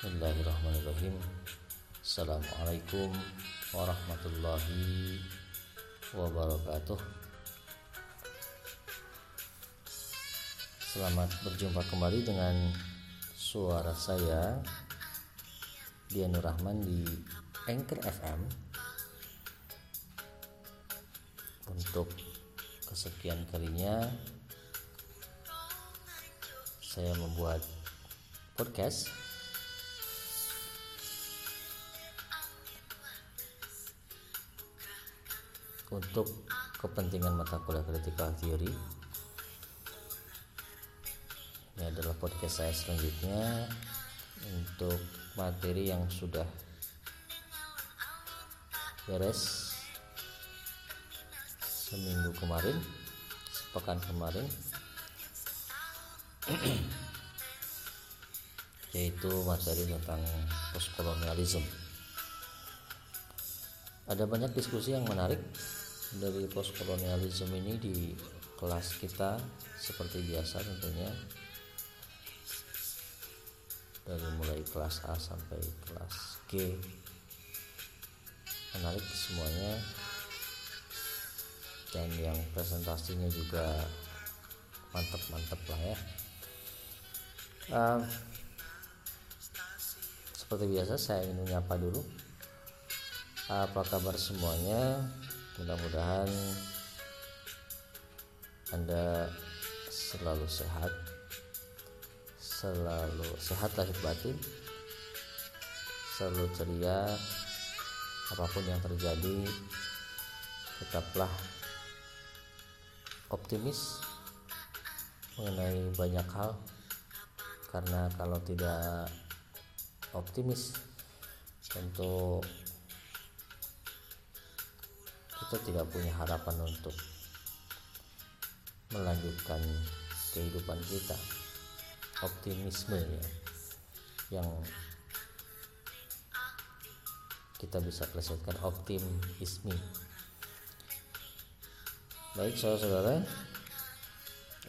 Bismillahirrahmanirrahim. Assalamualaikum warahmatullahi wabarakatuh. Selamat berjumpa kembali dengan suara saya Dianur Rahman di Anchor FM Untuk kesekian kalinya saya membuat podcast untuk kepentingan mata kuliah critical theory ini adalah podcast saya selanjutnya. Untuk materi yang sudah beres seminggu kemarin sepekan kemarin yaitu materi tentang postkolonialisme. Ada banyak diskusi yang menarik dari postkolonialisme ini di kelas kita seperti biasa tentunya. Dari mulai kelas A sampai kelas G. Menarik semuanya. Dan yang presentasinya juga mantep-mantep lah ya. Uh, seperti biasa saya ingin menyapa dulu. Apa kabar semuanya mudah-mudahan anda selalu sehat selalu sehat lahir batin selalu ceria apa pun yang terjadi tetaplah optimis mengenai banyak hal karena kalau tidak optimis tentu kita tidak punya harapan untuk melanjutkan kehidupan kita. Optimisme ya yang kita bisa plesetkan optimisme. Baik saudara-saudara.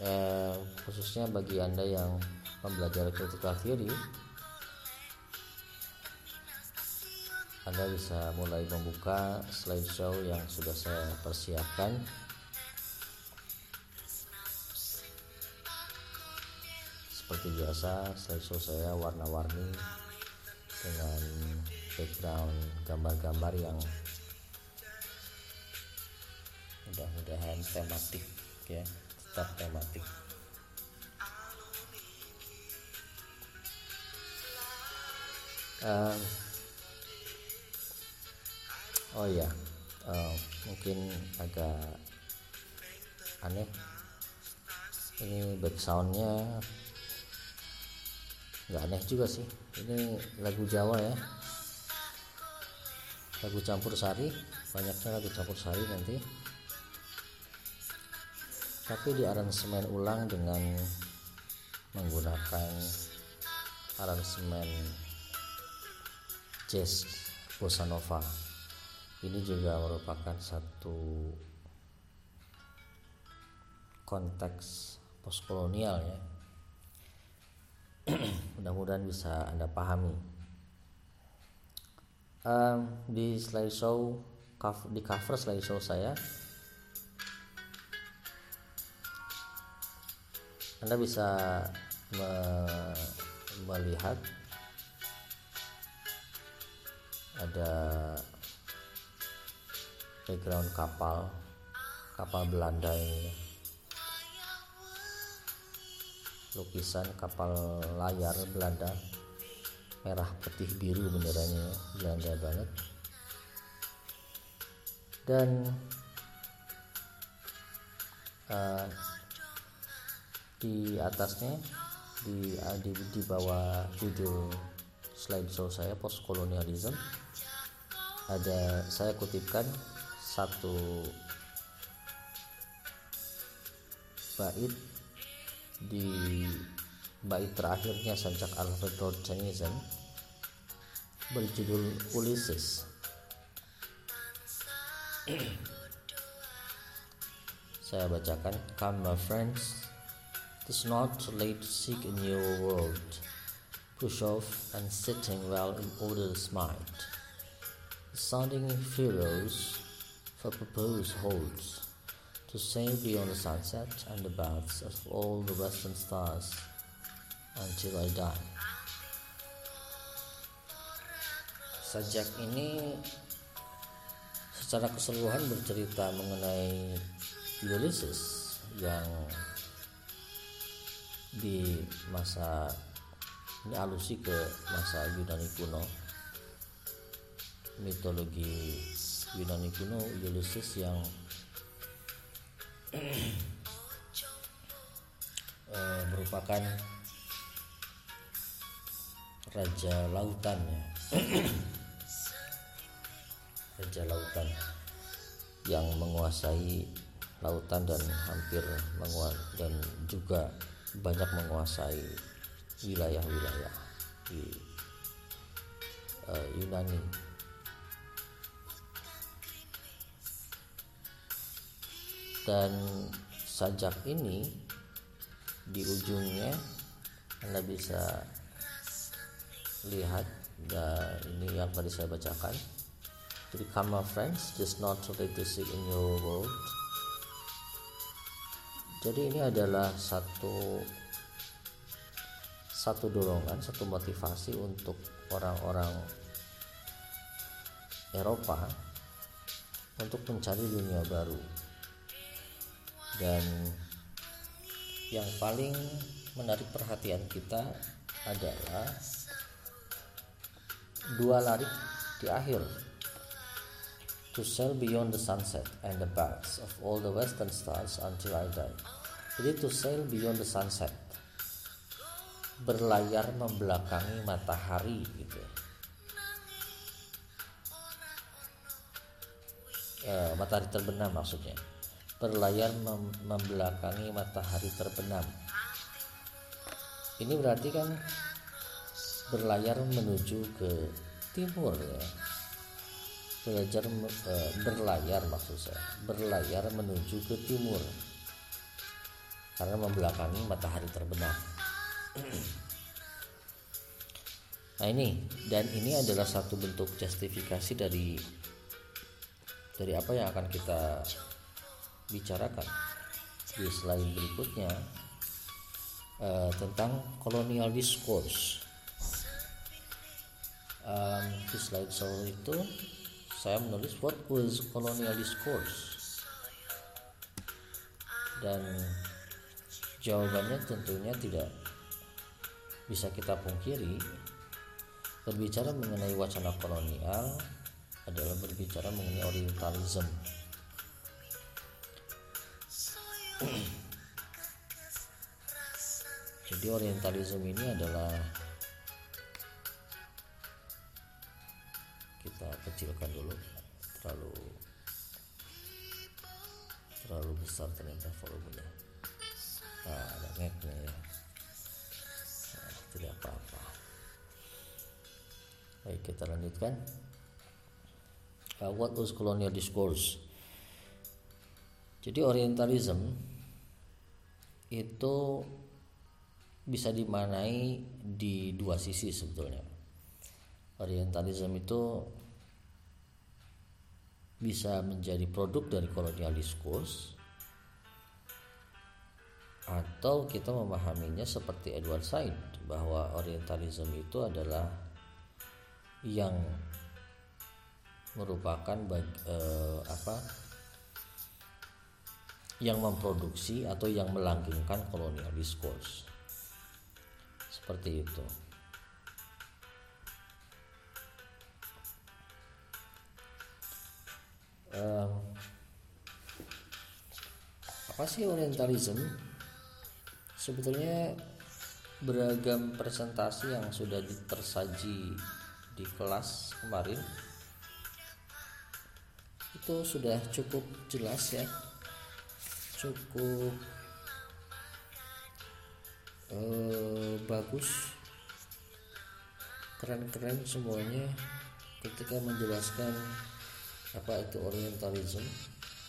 Eh, khususnya bagi anda yang mempelajari critical theory anda bisa mulai membuka slideshow yang sudah saya persiapkan. Seperti biasa slideshow saya warna-warni dengan background gambar-gambar yang mudah-mudahan tematik ya tetap tematik. Uh, oh ya uh, mungkin agak aneh. Ini backsoundnya nggak aneh juga sih. Ini lagu Jawa ya. Lagu campur sari banyaknya lagu campur sari nanti. Tapi di aransemen ulang dengan menggunakan aransemen jazz bossa nova ini juga merupakan satu konteks postkolonial ya. Mudah-mudahan bisa anda pahami. Um, di slideshow di cover slideshow saya anda bisa me melihat ada background kapal kapal Belanda ini. Lukisan kapal layar Belanda merah putih biru benderanya Belanda banget. Dan uh, di atasnya di, di di bawah judul slideshow saya postkolonialisme ada saya kutipkan satu. Bait di bait terakhirnya Sancak Alfred Tennyson berjudul Ulysses. Saya bacakan come my friends it is not late to seek a new world. Khrushchev and sitting well in order's mind. Sounding furrows for proposed holds to sail beyond the sunset and the baths of all the western stars until I die. Sajak ini secara keseluruhan bercerita mengenai Ulysses yang di masa ini alusi ke masa Yunani kuno mitologi Yunani kuno Ulysses yang eh, merupakan raja lautan ya raja lautan yang menguasai lautan dan hampir menguasai dan juga banyak menguasai wilayah-wilayah di uh, Yunani. Dan sajak ini di ujungnya Anda bisa lihat dan ini yang tadi saya bacakan. Jadi my friends, just not to let the sick in your world jadi ini adalah satu satu dorongan satu motivasi untuk orang-orang Eropa untuk mencari dunia baru dan yang paling menarik perhatian kita adalah dua lari di akhir to sail beyond the sunset and the baths of all the western stars until I die. Jadi to sail beyond the sunset. Berlayar membelakangi matahari gitu. Eh, matahari terbenam maksudnya. Berlayar mem membelakangi matahari terbenam. Ini berarti kan berlayar menuju ke timur ya. Belajar e, berlayar maksud saya. Berlayar menuju ke timur. Karena membelakangi matahari terbenam. Nah ini. Dan ini adalah satu bentuk justifikasi dari dari apa yang akan kita bicarakan. Di slide berikutnya uh, tentang kolonial discourse um, di slide soal itu saya menulis what was colonial discourse dan jawabannya tentunya tidak bisa kita pungkiri. Berbicara mengenai wacana kolonial adalah berbicara mengenai orientalism jadi orientalism ini adalah kita kecilkan dulu terlalu terlalu besar ternyata volumenya. Nah ada ngeknya ya. Nah, tidak apa-apa. Baik kita lanjutkan. Uh, what was colonial discourse? Jadi orientalism itu bisa dimanai di dua sisi sebetulnya. Orientalism itu bisa menjadi produk dari kolonial diskurs atau kita memahaminya seperti Edward Said bahwa orientalism itu adalah yang merupakan bag, eh, apa yang memproduksi atau yang melanggengkan kolonial diskurs. Seperti itu. Um, apa sih orientalism? Sebetulnya beragam presentasi yang sudah tersaji di kelas kemarin itu sudah cukup jelas ya cukup uh, bagus. Keren-keren semuanya. Ketika menjelaskan apa itu orientalism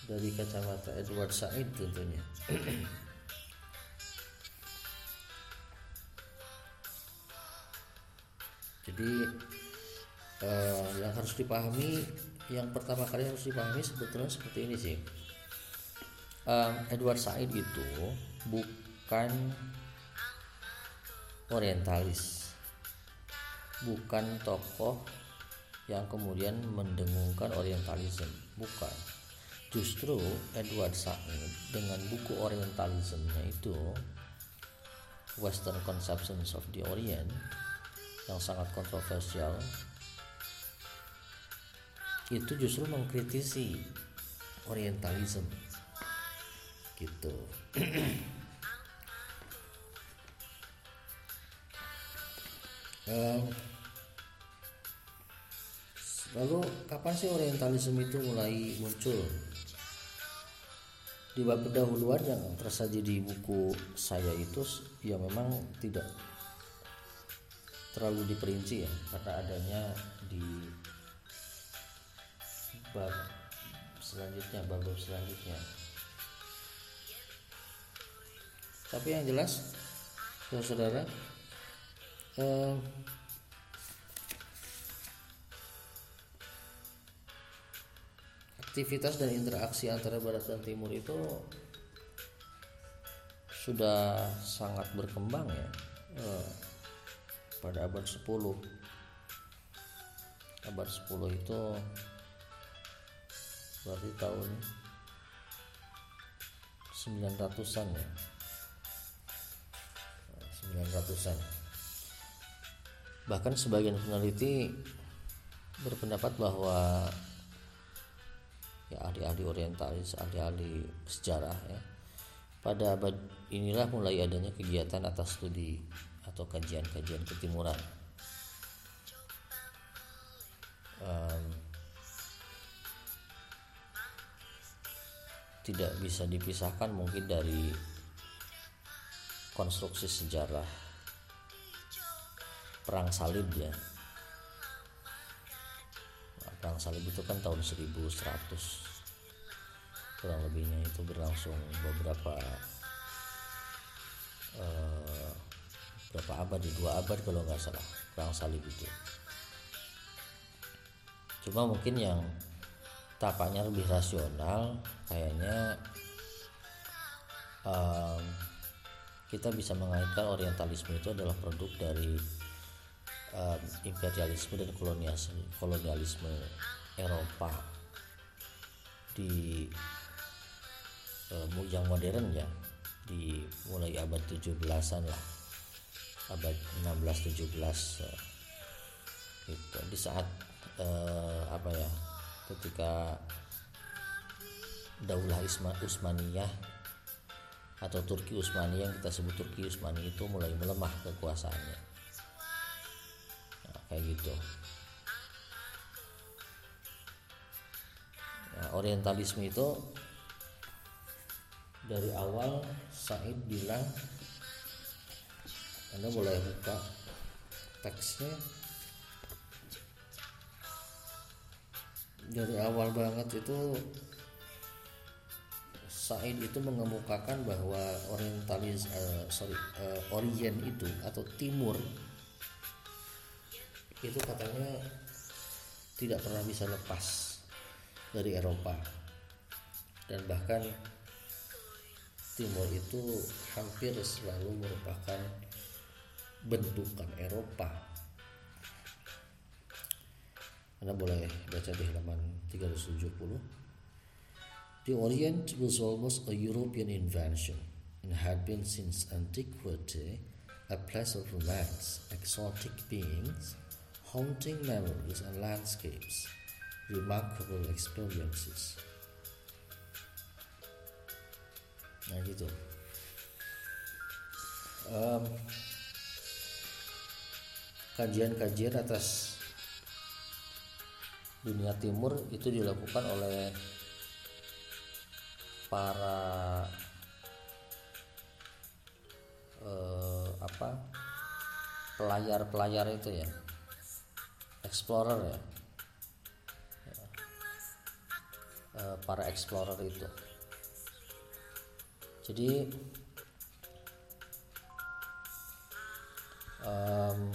dari kacamata Edward Said tentunya. Jadi uh, yang harus dipahami yang pertama kali harus dipahami sebetulnya seperti ini sih um, Edward Said itu bukan orientalis. Bukan tokoh yang kemudian mendengungkan orientalisme. Bukan. Justru Edward Said dengan buku orientalismnya itu Western Conceptions of the Orient yang sangat kontroversial itu justru mengkritisi orientalism gitu. Um, lalu kapan sih orientalism itu mulai muncul? Di bab pendahuluan yang tersaji di buku saya itu ya memang tidak terlalu diperinci ya karena adanya di bab selanjutnya bab, -bab selanjutnya tapi yang jelas saudara eh, aktivitas dan interaksi antara barat dan timur itu sudah sangat berkembang ya eh, pada abad 10 abad 10 itu berarti tahun 900-an ya 900-an bahkan sebagian peneliti berpendapat bahwa ya ahli-ahli orientalis ahli-ahli sejarah ya pada abad inilah mulai adanya kegiatan atas studi atau kajian-kajian ketimuran. Um, tidak bisa dipisahkan mungkin dari konstruksi sejarah perang salib ya. Nah, perang salib itu kan tahun 1100 kurang lebihnya itu berlangsung beberapa uh, berapa abad di dua abad kalau nggak salah perang salib itu. Cuma mungkin yang tapaknya lebih rasional kayaknya um, kita bisa mengaitkan orientalisme itu adalah produk dari um, imperialisme dan kolonialisme, kolonialisme Eropa. Di um, yang modern ya di mulai abad 17-an lah. Abad 16 17 uh, itu di saat uh, apa ya ketika Daulah Usmaniyah atau Turki Utsmani yang kita sebut Turki Utsmani itu mulai melemah kekuasaannya. Nah, kayak gitu. Nah, Orientalisme itu dari awal Said bilang Anda boleh buka teksnya. Dari awal banget itu Said itu mengemukakan bahwa orientalis uh, sorry uh, Orient itu atau Timur itu katanya tidak pernah bisa lepas dari Eropa dan bahkan Timur itu hampir selalu merupakan bentukan Eropa anda boleh baca di halaman 370. The Orient was almost a European invention and had been since antiquity a place of romance, exotic beings, haunting memories and landscapes, remarkable experiences. Nah gitu. Um, kajian-kajian atas dunia timur itu dilakukan oleh para eh, apa pelayar-pelayar itu ya. Explorer ya. Eh, para explorer itu. Jadi um,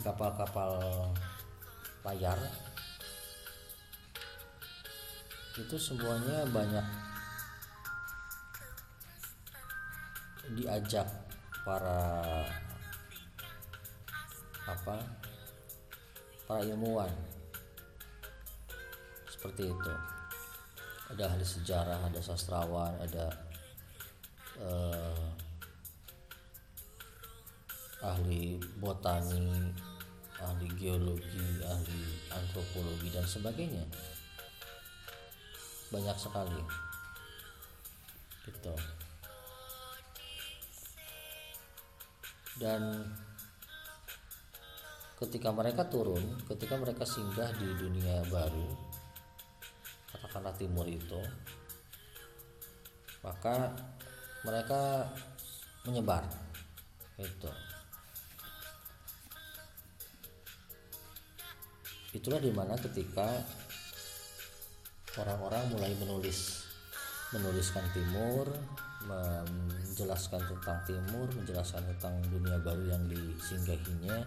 kapal-kapal layar. Itu semuanya banyak diajak para apa para ilmuwan. Seperti itu. Ada ahli sejarah ada sastrawan ada uh, ahli botani ahli geologi ahli antropologi dan sebagainya. Banyak sekali. Gitu. Dan ketika mereka turun ketika mereka singgah di dunia baru katakanlah timur itu maka mereka menyebar. Itu itulah di mana ketika orang-orang mulai menulis menuliskan timur menjelaskan tentang timur menjelaskan tentang dunia baru yang disinggahinya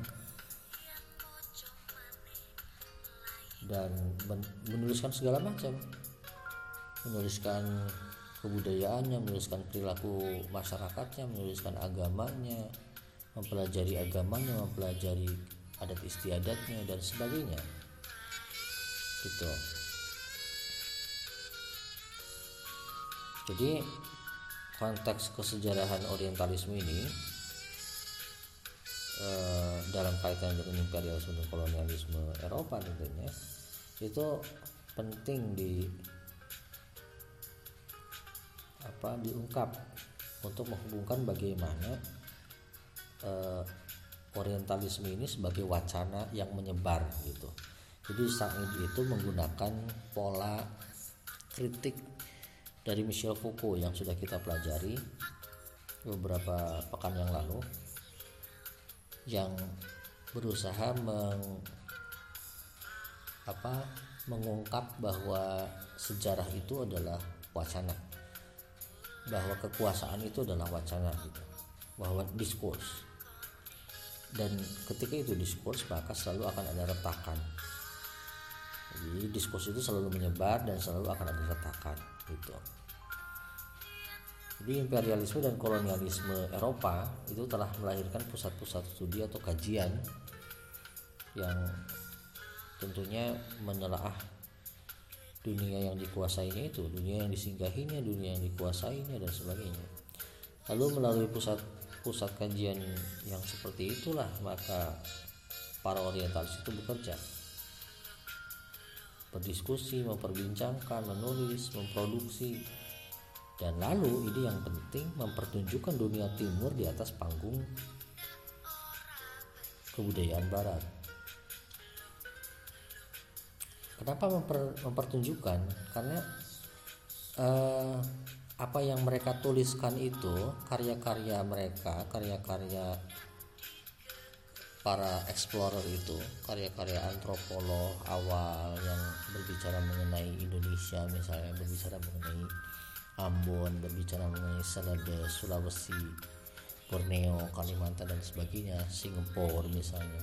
dan menuliskan segala macam. Menuliskan kebudayaannya menuliskan perilaku masyarakatnya menuliskan agamanya mempelajari agamanya mempelajari adat istiadatnya dan sebagainya gitu jadi konteks kesejarahan orientalisme ini eh, dalam kaitan dengan imperialisme dan kolonialisme Eropa tentunya itu penting di apa diungkap untuk menghubungkan bagaimana eh, orientalisme ini sebagai wacana yang menyebar gitu. Jadi saat itu menggunakan pola kritik dari Michel Foucault yang sudah kita pelajari beberapa pekan yang lalu yang berusaha meng, apa, mengungkap bahwa sejarah itu adalah wacana bahwa kekuasaan itu adalah wacana gitu bahwa diskurs. Dan ketika itu diskurs maka selalu akan ada retakan jadi diskurs itu selalu menyebar dan selalu akan ada retakan gitu. Jadi imperialisme dan kolonialisme Eropa itu telah melahirkan pusat-pusat studi atau kajian yang tentunya menelaah dunia yang dikuasainya itu, dunia yang disinggahinya, dunia yang dikuasainya dan sebagainya. Lalu melalui pusat pusat kajian yang seperti itulah maka para orientalis itu bekerja berdiskusi, memperbincangkan, menulis, memproduksi dan lalu ini yang penting mempertunjukkan dunia timur di atas panggung kebudayaan barat. Kenapa memper, mempertunjukkan? Karena eh, apa yang mereka tuliskan itu karya-karya mereka, karya-karya para explorer itu, karya-karya antropolog awal yang berbicara mengenai Indonesia misalnya, berbicara mengenai Ambon berbicara mengenai Celebes, Sulawesi, Borneo, Kalimantan dan sebagainya, Singapura misalnya.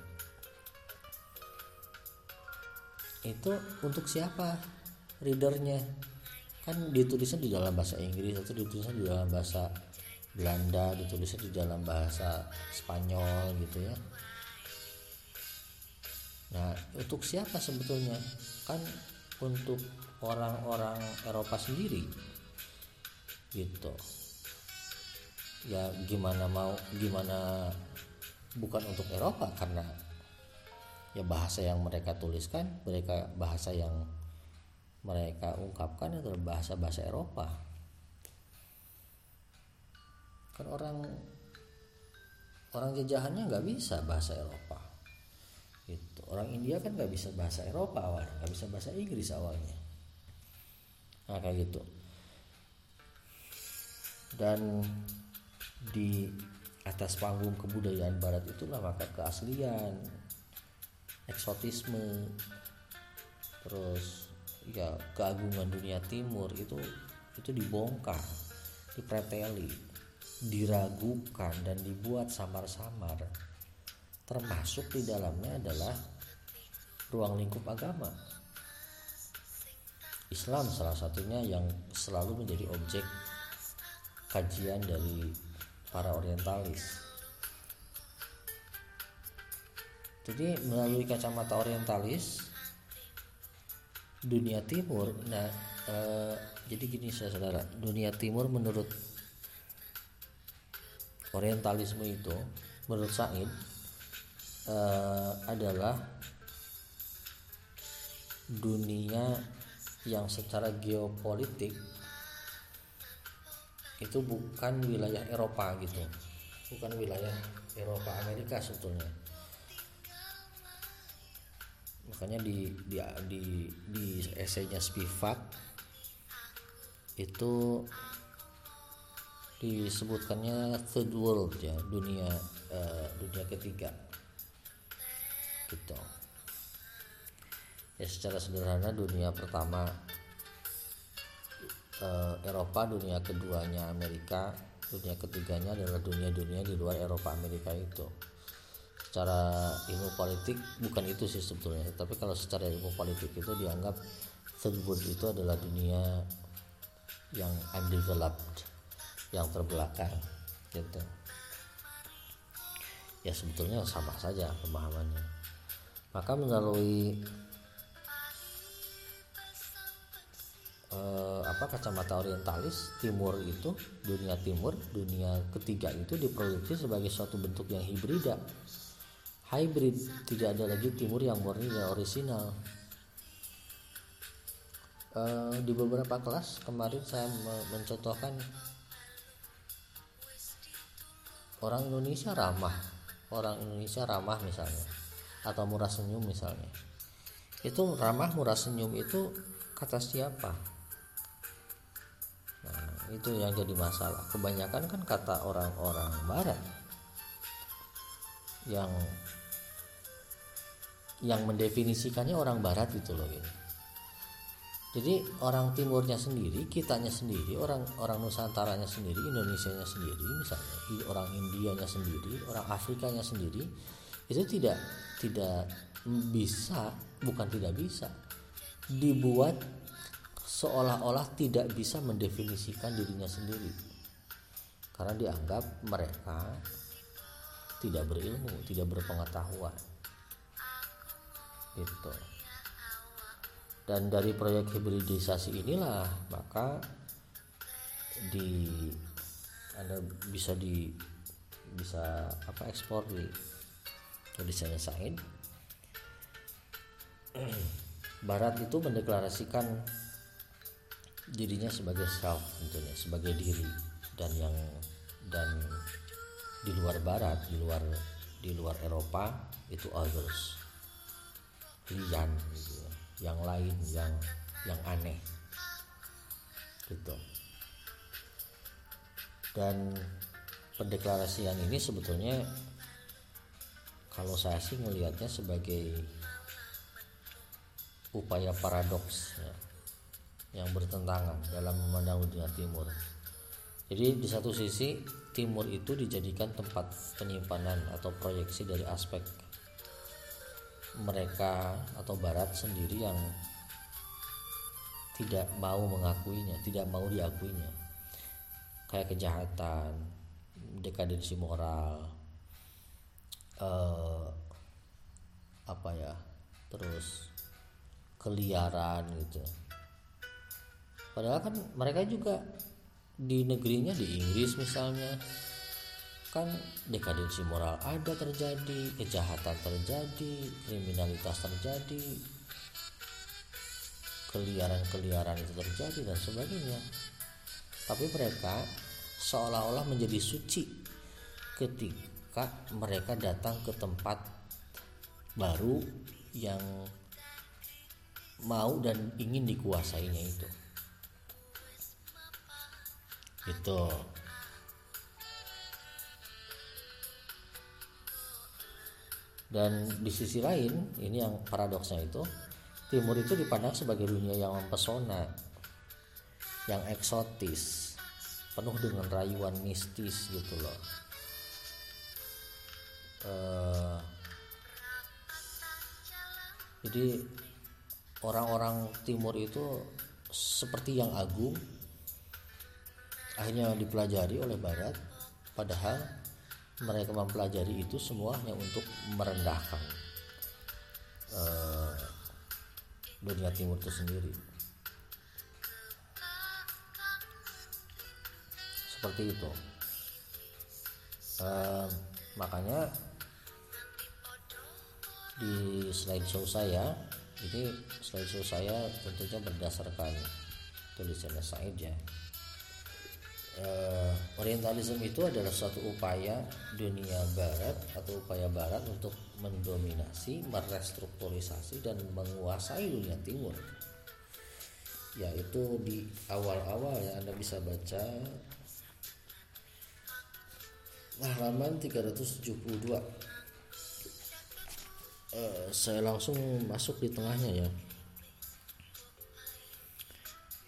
Itu untuk siapa readernya? Kan ditulisnya di dalam bahasa Inggris atau ditulisnya di dalam bahasa Belanda, ditulisnya di dalam bahasa Spanyol gitu ya. Nah, untuk siapa sebetulnya? Kan untuk orang-orang Eropa sendiri. Gitu. Ya gimana mau gimana bukan untuk Eropa karena ya bahasa yang mereka tuliskan mereka bahasa yang mereka ungkapkan adalah bahasa-bahasa Eropa. Kan orang orang jajahannya nggak bisa bahasa Eropa orang India kan nggak bisa bahasa Eropa awalnya nggak bisa bahasa Inggris awalnya. Nah kayak gitu. Dan di atas panggung kebudayaan barat itulah maka keaslian eksotisme terus ya keagungan dunia timur itu itu dibongkar dipreteli diragukan dan dibuat samar-samar. Termasuk di dalamnya adalah ruang lingkup agama. Islam salah satunya yang selalu menjadi objek kajian dari para orientalis. Jadi melalui kacamata orientalis dunia timur nah eh, jadi gini saudara dunia timur menurut orientalisme itu menurut Said uh, adalah dunia yang secara geopolitik itu bukan wilayah Eropa gitu. Bukan wilayah Eropa Amerika sebetulnya. Makanya di di di, di esainya Spivak itu disebutkannya third world ya dunia uh, dunia ketiga. Gitu ya secara sederhana dunia pertama uh, Eropa dunia keduanya Amerika dunia ketiganya adalah dunia-dunia di luar Eropa Amerika itu. Secara ilmu politik bukan itu sih sebetulnya tapi kalau secara ilmu politik itu dianggap third itu adalah dunia yang undeveloped yang terbelakang gitu. Ya sebetulnya sama saja pemahamannya. Maka melalui eh, apa kacamata orientalis timur itu dunia timur dunia ketiga itu diproduksi sebagai suatu bentuk yang hibrida. Hybrid tidak ada lagi timur yang murni dan orisinal. Eh, di beberapa kelas kemarin saya mencontohkan orang Indonesia ramah. Orang Indonesia ramah misalnya atau murah senyum misalnya. Itu ramah murah senyum itu kata siapa itu yang jadi masalah. Kebanyakan kan kata orang-orang barat yang yang mendefinisikannya orang barat gitu loh gitu. Jadi orang timurnya sendiri kitanya sendiri orang orang nusantaranya sendiri Indonesia nya sendiri misalnya orang Indianya sendiri orang Afrikanya sendiri itu tidak tidak bisa bukan tidak bisa dibuat seolah-olah tidak bisa mendefinisikan dirinya sendiri. Karena dianggap mereka tidak berilmu tidak berpengetahuan. Gitu. Dan dari proyek hibridisasi inilah maka di anda bisa di bisa apa ekspor di tulisannya Said Barat itu mendeklarasikan dirinya sebagai self tentunya sebagai diri. Dan yang dan di luar Barat di luar di luar Eropa itu others. Lian gitu. Yang lain yang yang aneh. Gitu. Dan pendeklarasian ini sebetulnya kalau saya sih melihatnya sebagai upaya paradoks ya, yang bertentangan dalam memandang dunia timur jadi di satu sisi timur itu dijadikan tempat penyimpanan atau proyeksi dari aspek mereka atau barat sendiri yang tidak mau mengakuinya, tidak mau diakuinya. Kayak kejahatan, dekadensi moral, eh, apa ya, terus keliaran gitu. Padahal kan mereka juga di negerinya di Inggris misalnya kan dekadensi moral ada terjadi kejahatan terjadi kriminalitas terjadi keliaran-keliaran itu terjadi dan sebagainya. Tapi mereka seolah-olah menjadi suci ketika mereka datang ke tempat baru yang mau dan ingin dikuasainya itu itu dan di sisi lain ini yang paradoksnya itu timur itu dipandang sebagai dunia yang mempesona yang eksotis penuh dengan rayuan mistis gitu loh. Uh, jadi orang-orang timur itu seperti yang agung akhirnya dipelajari oleh barat padahal mereka mempelajari itu semua hanya untuk merendahkan uh, dunia timur itu sendiri. Seperti itu. Uh, makanya di slideshow saya ini slideshow saya tentunya berdasarkan tulisannya Said ya uh, Orientalisme itu adalah suatu upaya dunia barat atau upaya barat untuk mendominasi, merestrukturisasi dan menguasai dunia timur. Yaitu di awal-awal ya Anda bisa baca halaman 372. Uh, eh, saya langsung masuk di tengahnya ya.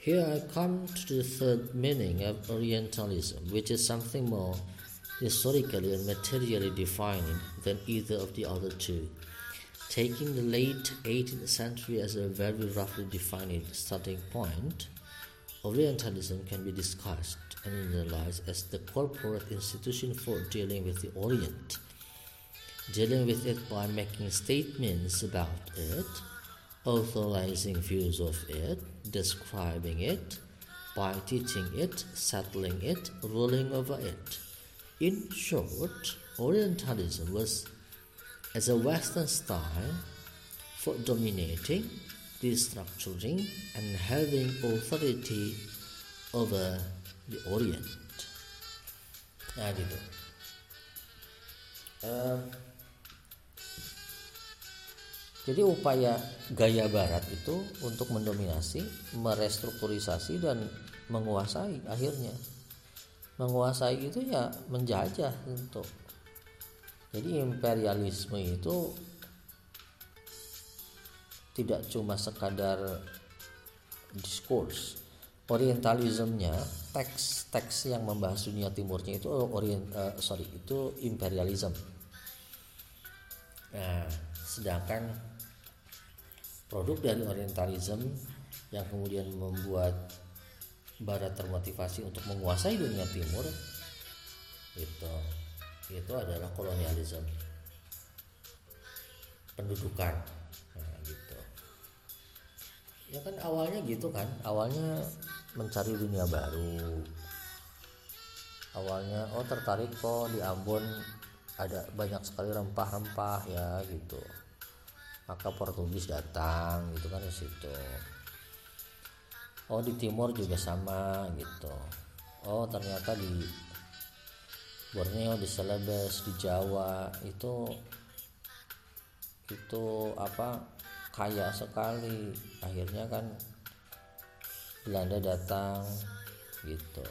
Here I come to the third meaning of Orientalism, which is something more historically and materially defining than either of the other two. Taking the late 18th century as a very roughly defined starting point, Orientalism can be discussed and analyzed as the corporate institution for dealing with the Orient, dealing with it by making statements about it authorizing views of it, describing it, by teaching it, settling it, ruling over it. In short, Orientalism was as a Western style for dominating, destructuring, and having authority over the Orient. Uh, Jadi upaya gaya barat itu untuk mendominasi, merestrukturisasi dan menguasai akhirnya. Menguasai itu ya menjajah untuk. Jadi imperialisme itu tidak cuma sekadar diskurs. Orientalismnya, teks-teks yang membahas dunia timurnya itu orient uh, sorry itu imperialisme. Nah, sedangkan produk dari orientalism yang kemudian membuat barat termotivasi untuk menguasai dunia timur itu itu adalah kolonialisme pendudukan nah, gitu. Ya kan awalnya gitu kan awalnya mencari dunia baru. Awalnya oh tertarik kok di Ambon ada banyak sekali rempah-rempah ya gitu maka Portugis datang gitu kan di situ. Oh di timur juga sama gitu. Oh ternyata di Borneo di Celebes di Jawa itu itu apa kaya sekali. Akhirnya kan Belanda datang gitu.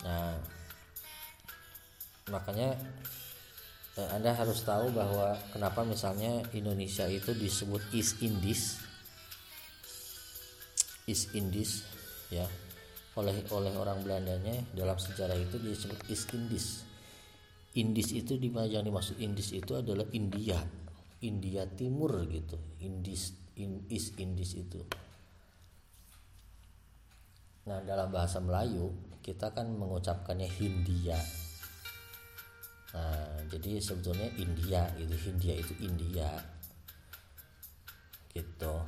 Nah makanya Anda harus tahu bahwa kenapa misalnya Indonesia itu disebut East Indies. East Indies ya. Oleh oleh orang Belandanya dalam sejarah itu disebut East Indies. Indies itu yang dimaksud Indies itu adalah India India Timur gitu. Indies in, East Indies itu. Nah dalam bahasa Melayu kita kan mengucapkannya Hindia Nah, jadi sebetulnya India itu India itu India gitu.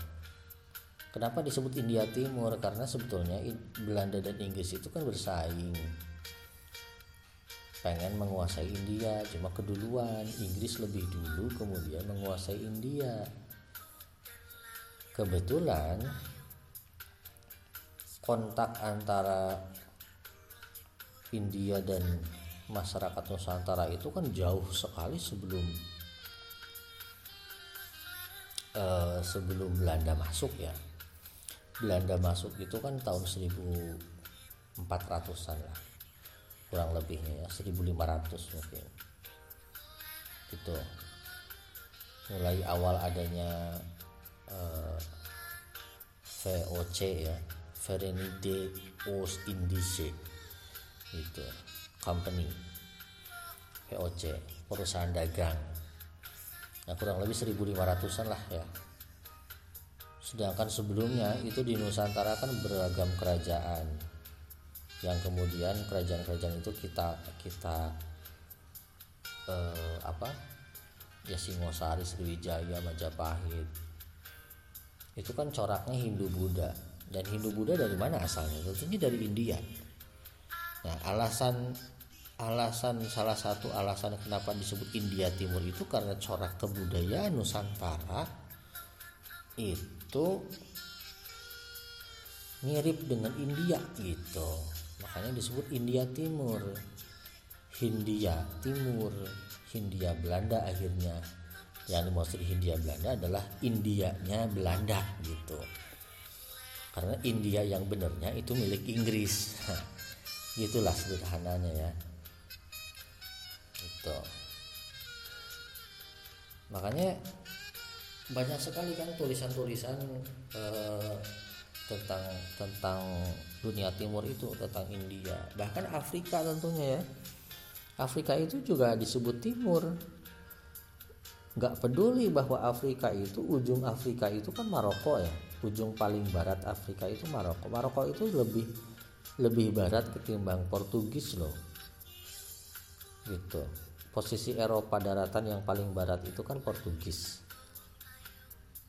Kenapa disebut India Timur? Karena sebetulnya Belanda dan Inggris itu kan bersaing. Pengen menguasai India, cuma keduluan. Inggris lebih dulu kemudian menguasai India. Kebetulan kontak antara India dan masyarakat Nusantara itu kan jauh sekali sebelum uh, sebelum Belanda masuk ya. Belanda masuk itu kan tahun 1400-an lah kurang lebihnya ya 1500 mungkin. Gitu. Mulai awal adanya uh, eh, VOC ya Verenigde Oost Indische gitu company VOC perusahaan dagang. Nah kurang lebih 1500an lah ya. Sedangkan sebelumnya itu di Nusantara kan beragam kerajaan. Yang kemudian kerajaan-kerajaan itu kita kita eh, apa? Ya Singosari Sriwijaya Majapahit. Itu kan coraknya Hindu Buddha. Dan Hindu Buddha dari mana asalnya? Tentunya dari India. Nah alasan alasan salah satu alasan kenapa disebut India Timur itu karena corak kebudayaan Nusantara itu mirip dengan India gitu. Makanya disebut India Timur. Hindia Timur Hindia Belanda akhirnya. Yang dimaksud Hindia Belanda adalah Indianya Belanda gitu. Karena India yang benarnya itu milik Inggris. Gitulah sederhananya ya itu makanya banyak sekali kan tulisan-tulisan eh, tentang tentang dunia timur itu tentang India bahkan Afrika tentunya ya. Afrika itu juga disebut timur. Nggak peduli bahwa Afrika itu ujung Afrika itu kan Maroko ya. Ujung paling barat Afrika itu Maroko. Maroko itu lebih lebih barat ketimbang Portugis loh. Gitu posisi Eropa daratan yang paling barat itu kan Portugis.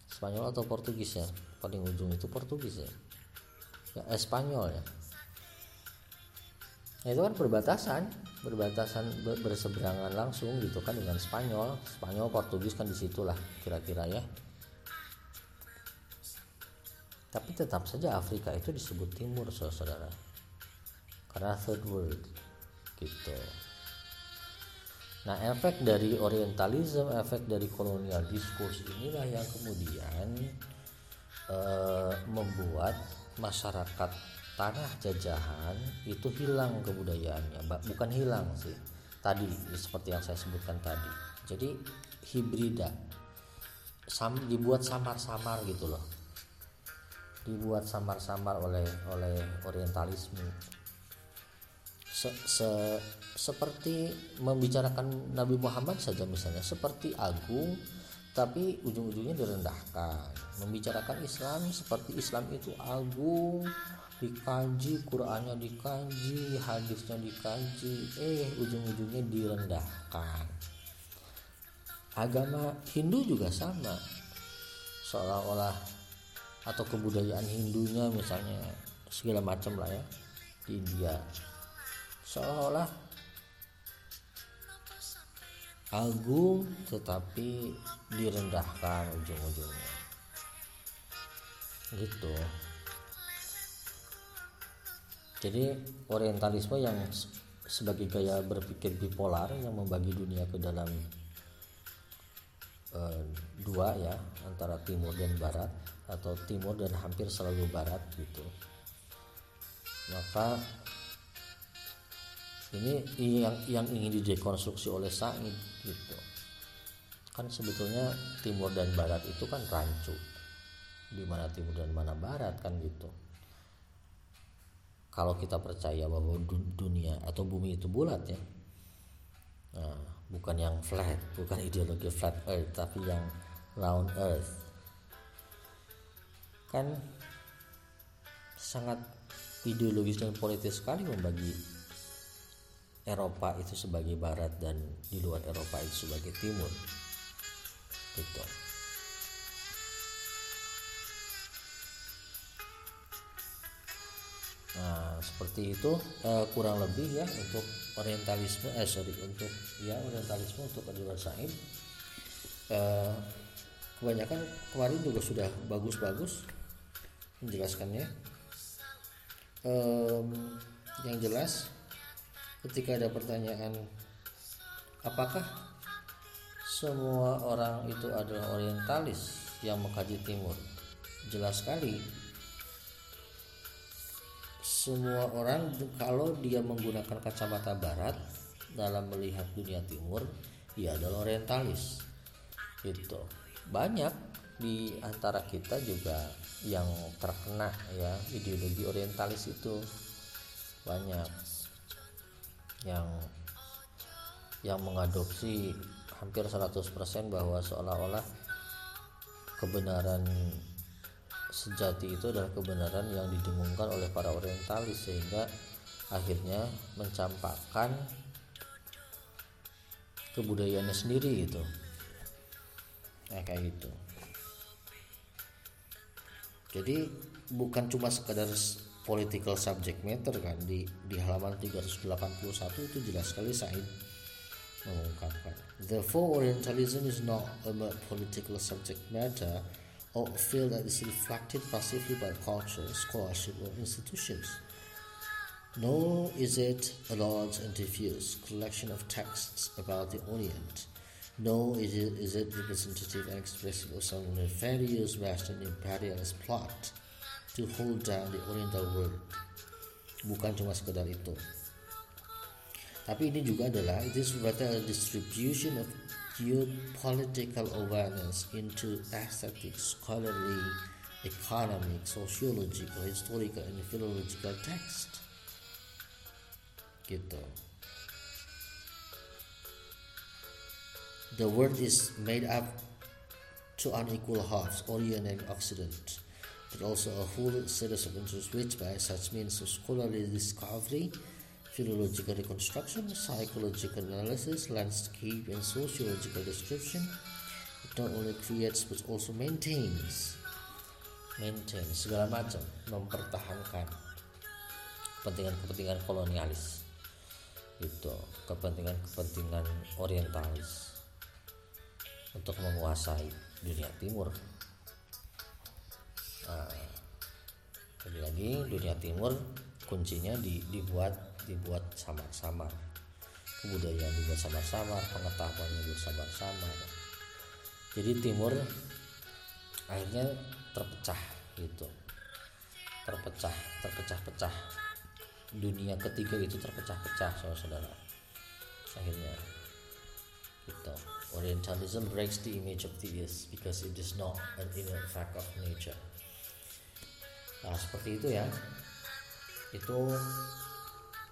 Spanyol atau Portugis ya? Paling ujung itu Portugis ya? Ya Espanyol ya. Nah, itu kan perbatasan. Berbatasan berseberangan langsung gitu kan dengan Spanyol. Spanyol Portugis kan di situlah kira-kira ya. Tapi tetap saja Afrika itu disebut timur saudara karena third world gitu Nah, efek dari orientalisme, efek dari kolonial diskurs inilah yang kemudian e, membuat masyarakat tanah jajahan itu hilang kebudayaannya. Bukan hilang sih. Tadi seperti yang saya sebutkan tadi. Jadi hibrida sam, dibuat samar-samar gitu loh. Dibuat samar-samar oleh oleh orientalisme se, se seperti membicarakan Nabi Muhammad saja misalnya seperti agung tapi ujung-ujungnya direndahkan. Membicarakan Islam seperti Islam itu agung dikaji Qurannya dikaji hadisnya dikaji eh ujung-ujungnya direndahkan. Agama Hindu juga sama. Seolah-olah atau kebudayaan Hindunya misalnya segala macam lah ya di India seolah-olah agung tetapi direndahkan ujung-ujungnya. Gitu. Jadi orientalisme yang sebagai gaya berpikir bipolar yang membagi dunia ke dalam e, dua ya antara timur dan barat atau timur dan hampir selalu barat gitu. Maka ini yang yang ingin didekonstruksi oleh Said gitu. Kan sebetulnya timur dan barat itu kan rancu. Di mana timur dan mana barat kan gitu. Kalau kita percaya bahwa dunia atau bumi itu bulat ya. Nah, bukan yang flat bukan ideologi flat earth tapi yang round earth. Kan sangat ideologis dan politis sekali membagi Eropa itu sebagai barat dan di luar Eropa itu sebagai timur. Gitu. Nah seperti itu eh, kurang lebih ya untuk orientalisme eh sorry untuk ya orientalisme untuk Edward Said. Eh, kebanyakan kemarin juga sudah bagus-bagus menjelaskannya. Eh, yang jelas ketika ada pertanyaan apakah semua orang itu adalah orientalis yang mengkaji timur? Jelas sekali. Semua orang kalau dia menggunakan kacamata barat dalam melihat dunia timur dia adalah orientalis. Itu banyak di antara kita juga yang terkena ya ideologi orientalis itu. Banyak yang yang mengadopsi hampir 100% bahwa seolah-olah kebenaran sejati itu adalah kebenaran yang didengungkan oleh para orientalis sehingga akhirnya mencampakkan kebudayaannya sendiri gitu. Nah kayak gitu. Jadi bukan cuma sekedar political subject matter kan. Di di halaman 381 itu jelas sekali Said mengungkapkan therefore Orientalism is not a political subject matter or a field that is reflected passively by culture, scholarship or institutions. Nor is it a large and diffuse collection of texts about the Orient, nor is it, is it representative and expressive of some nefarious Western imperialist plot to hold down the Oriental world. Bukan cuma sekedar itu. Tapi ini juga adalah it is rather a distribution of geopolitical awareness into aesthetic, scholarly, economic, sociological, historical, and philological text gitu the world is made up to unequal halves orient and occident but also a whole series of interests which by such means of scholarly discovery philological reconstruction psychological analysis landscape and sociological description. It not only creates but also maintains maintain segala macam mempertahankan kepentingan-kepentingan kolonialis. Itu kepentingan-kepentingan orientalis untuk menguasai dunia timur nah, lagi dunia timur kuncinya di, dibuat dibuat samar-samar. Kebudayaan dibuat samar-samar pengetahuan dibuat samar-samar. Jadi timur akhirnya terpecah gitu. Terpecah terpecah-pecah. Dunia ketiga itu terpecah-pecah saudara-saudara. Akhirnya gitu. Orientalism breaks the image of the earth because it is not an inner fact of nature nah seperti itu ya. Itu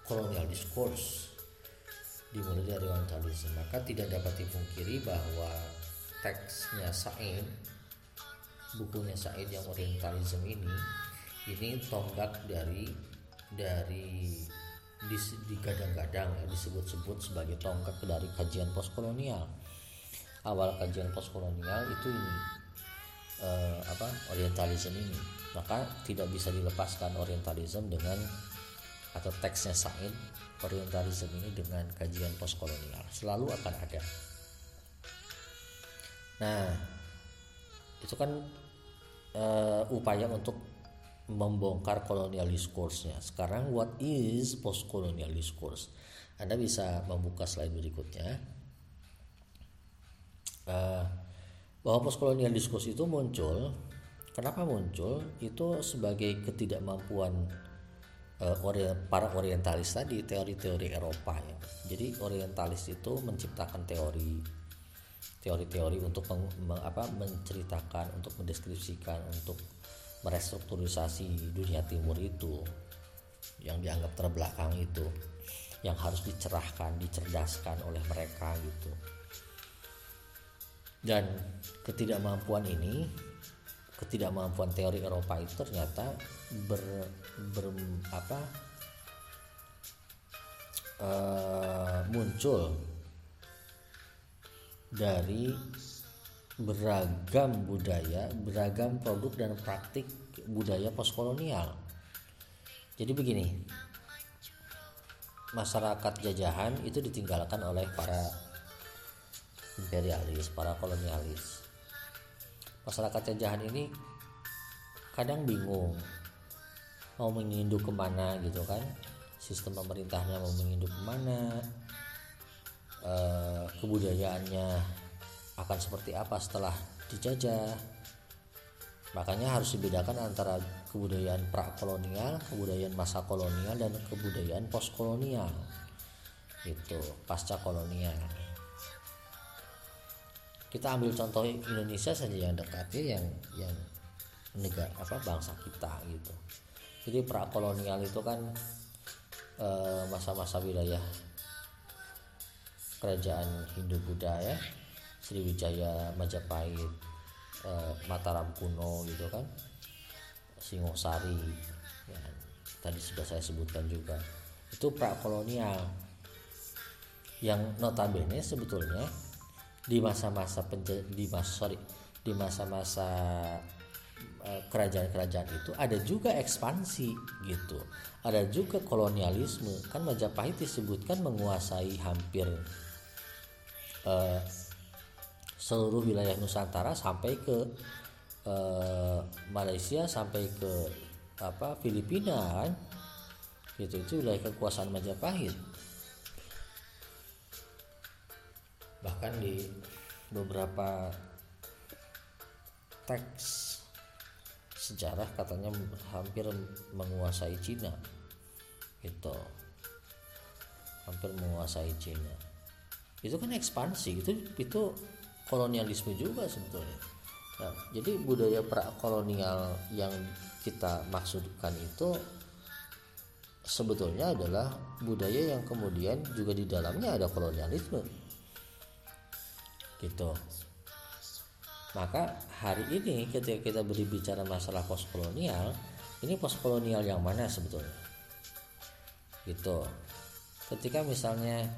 kolonial discourse dimulai dari Orientalism maka tidak dapat dipungkiri bahwa teksnya Said bukunya Said yang Orientalism ini ini tonggak dari dari digadang-gadang ya, disebut-sebut sebagai tonggak dari kajian postkolonial. Awal kajian postkolonial itu ini eh, apa orientalisme ini maka tidak bisa dilepaskan orientalisme dengan atau teksnya Said orientalisme ini dengan kajian postkolonial selalu akan ada nah itu kan uh, upaya untuk membongkar kolonial discourse-nya. Sekarang what is post colonial discourse? Anda bisa membuka slide berikutnya. Uh, bahwa post colonial discourse itu muncul, kenapa muncul? Itu sebagai ketidakmampuan uh, para orientalis tadi, teori-teori Eropa ya. Jadi orientalis itu menciptakan teori teori-teori untuk meng, apa, menceritakan, untuk mendeskripsikan, untuk merestrukturisasi dunia timur itu yang dianggap terbelakang itu yang harus dicerahkan, dicerdaskan oleh mereka gitu. Dan ketidakmampuan ini, ketidakmampuan teori Eropa itu ternyata ber, ber apa uh, muncul dari beragam budaya, beragam produk dan praktik budaya postkolonial. Jadi begini, masyarakat jajahan itu ditinggalkan oleh para imperialis, para kolonialis. Masyarakat jajahan ini kadang bingung. Mau menginduk ke mana gitu kan? Sistem pemerintahnya mau menginduk ke mana? Eh, kebudayaannya akan seperti apa setelah dijajah? Makanya harus dibedakan antara kebudayaan prakolonial kebudayaan masa kolonial dan kebudayaan postkolonial itu pasca kolonial kita ambil contoh Indonesia saja yang dekat ya yang yang negara apa bangsa kita gitu. Jadi prakolonial itu kan eh, masa-masa wilayah kerajaan Hindu Buddha ya Sriwijaya Majapahit eh, Mataram kuno gitu kan Singosari ya, tadi sudah saya sebutkan juga. Itu prakolonial. Yang notabene sebetulnya di masa-masa di masa sorry di masa-masa eh, kerajaan-kerajaan itu ada juga ekspansi gitu. Ada juga kolonialisme. Kan Majapahit disebutkan menguasai hampir uh, seluruh wilayah Nusantara sampai ke uh, Malaysia sampai ke apa Filipina kan? Gitu itu wilayah kekuasaan Majapahit bahkan di beberapa teks sejarah katanya hampir menguasai Cina gitu. Hampir menguasai Cina. Itu kan ekspansi itu itu kolonialisme juga sebetulnya. Nah, jadi budaya prakolonial yang kita maksudkan itu sebetulnya adalah budaya yang kemudian juga di dalamnya ada kolonialisme gitu. Maka hari ini ketika kita berbicara masalah postkolonial ini postkolonial yang mana sebetulnya? Gitu. Ketika misalnya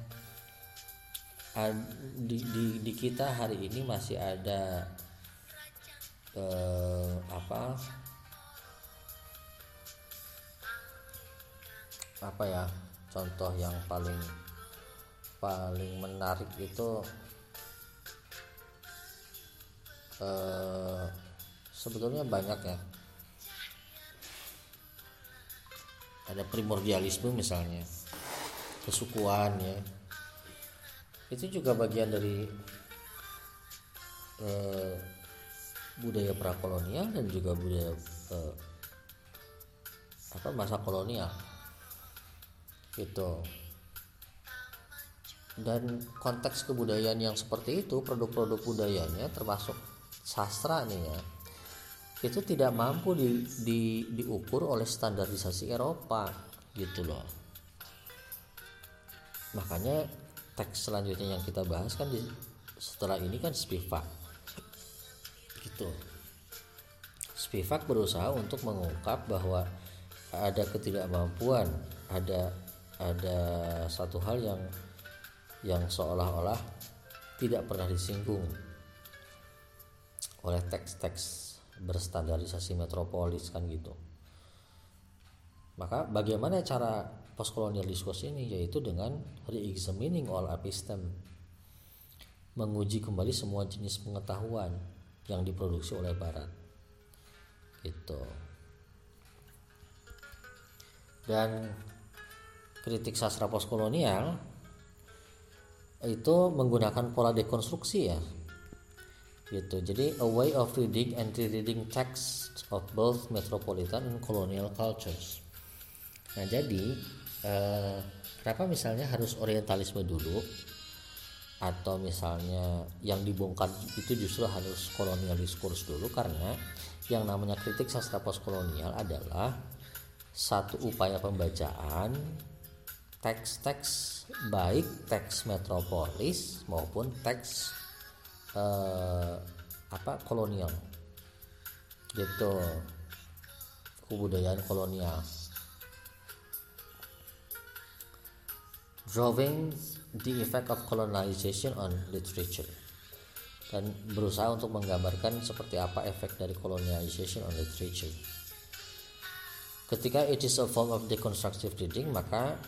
di, di, di kita hari ini masih ada eh, apa? Apa ya? Contoh yang paling paling menarik itu eh, sebetulnya banyak ya. Ada primordialisme misalnya kesukuan ya. Itu juga bagian dari eh, budaya prakolonial dan juga budaya eh, apa masa kolonial. Gitu. Dan konteks kebudayaan yang seperti itu produk-produk budayanya termasuk sastra nih ya itu tidak mampu di, di, diukur oleh standarisasi Eropa gitu loh. Makanya teks selanjutnya yang kita bahas kan di, setelah ini kan Spivak. Gitu. Spivak berusaha untuk mengungkap bahwa ada ketidakmampuan ada ada satu hal yang yang seolah-olah tidak pernah disinggung oleh teks-teks berstandarisasi metropolis kan gitu. Maka bagaimana cara postkolonial discourse ini yaitu dengan re-examining all episteme menguji kembali semua jenis pengetahuan yang diproduksi oleh barat. Gitu. Dan kritik sastra postkolonial itu menggunakan pola dekonstruksi ya gitu. Jadi a way of reading and rereading text of both metropolitan and colonial cultures. Nah jadi eh, kenapa misalnya harus orientalisme dulu? Atau misalnya yang dibongkar itu justru harus kolonial diskurs dulu? Karena yang namanya kritik sastra postkolonial adalah satu upaya pembacaan teks-teks baik teks metropolis maupun teks uh, apa kolonial. Gitu. Kebudayaan kolonial. Drawing the effect of colonization on literature. Dan berusaha untuk menggambarkan seperti apa efek dari colonization on literature. Ketika it is a form of deconstructive reading maka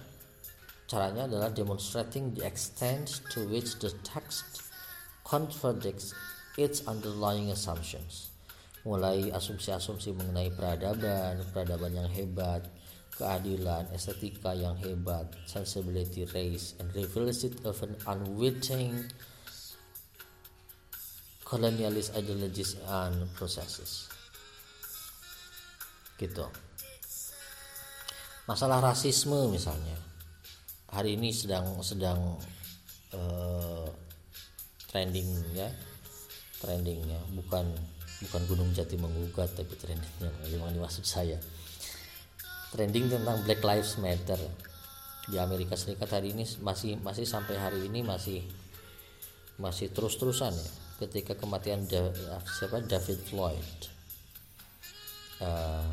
caranya adalah demonstrating the extent to which the text contradicts its underlying assumptions mulai asumsi-asumsi mengenai peradaban, peradaban yang hebat, keadilan, estetika yang hebat, sensibility race, and reveals it of an unwitting colonialist ideologies and processes. Gitu. Masalah rasisme misalnya, hari ini sedang sedang uh, trending ya. Trendingnya bukan bukan Gunung Jati menggugat tapi trendingnya yang dimaksud saya. Trending tentang Black Lives Matter. Di Amerika Serikat hari ini masih masih sampai hari ini masih masih terus-terusan ya. Ketika kematian da, siapa? David Floyd uh,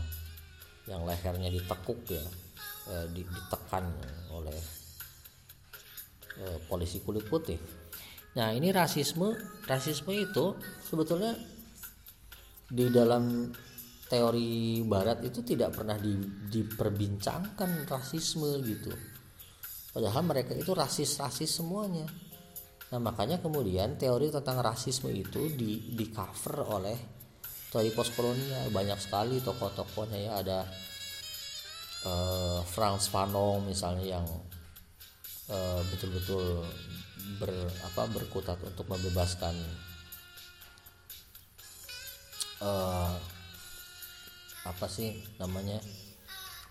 yang lehernya ditekuk ya. Uh, ditekan oleh uh, polisi kulit putih. Nah ini rasisme rasisme itu sebetulnya di dalam teori Barat itu tidak pernah di, diperbincangkan rasisme gitu. Padahal mereka itu rasis-rasis semuanya. Nah makanya kemudian teori tentang rasisme itu di, di cover oleh teori postkolonial banyak sekali tokoh-tokohnya ya ada uh, Franz Fanon misalnya yang uh, betul-betul ber apa berkutat untuk membebaskan uh, apa sih namanya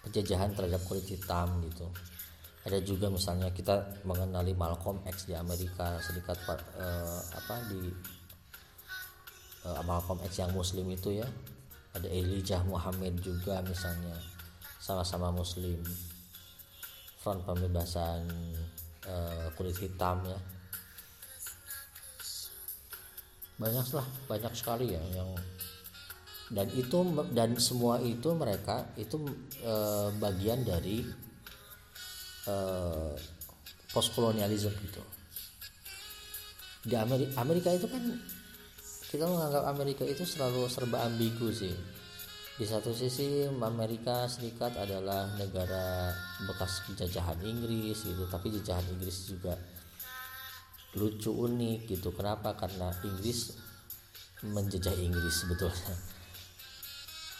penjajahan terhadap kulit hitam gitu. Ada juga misalnya kita mengenali Malcolm X di Amerika Serikat uh, apa di uh, Malcolm X yang Muslim itu ya. Ada Elijah Muhammad juga misalnya sama-sama Muslim. Front pembebasan uh, kulit hitam ya. Banyak lah banyak sekali ya yang dan itu dan semua itu mereka itu uh, bagian dari uh, postkolonialisme gitu. Di Amerika, Amerika itu kan kita menganggap Amerika itu selalu serba ambigu sih di satu sisi Amerika Serikat adalah negara bekas jajahan Inggris gitu tapi jajahan Inggris juga lucu unik gitu. Kenapa? Karena Inggris menjajah Inggris sebetulnya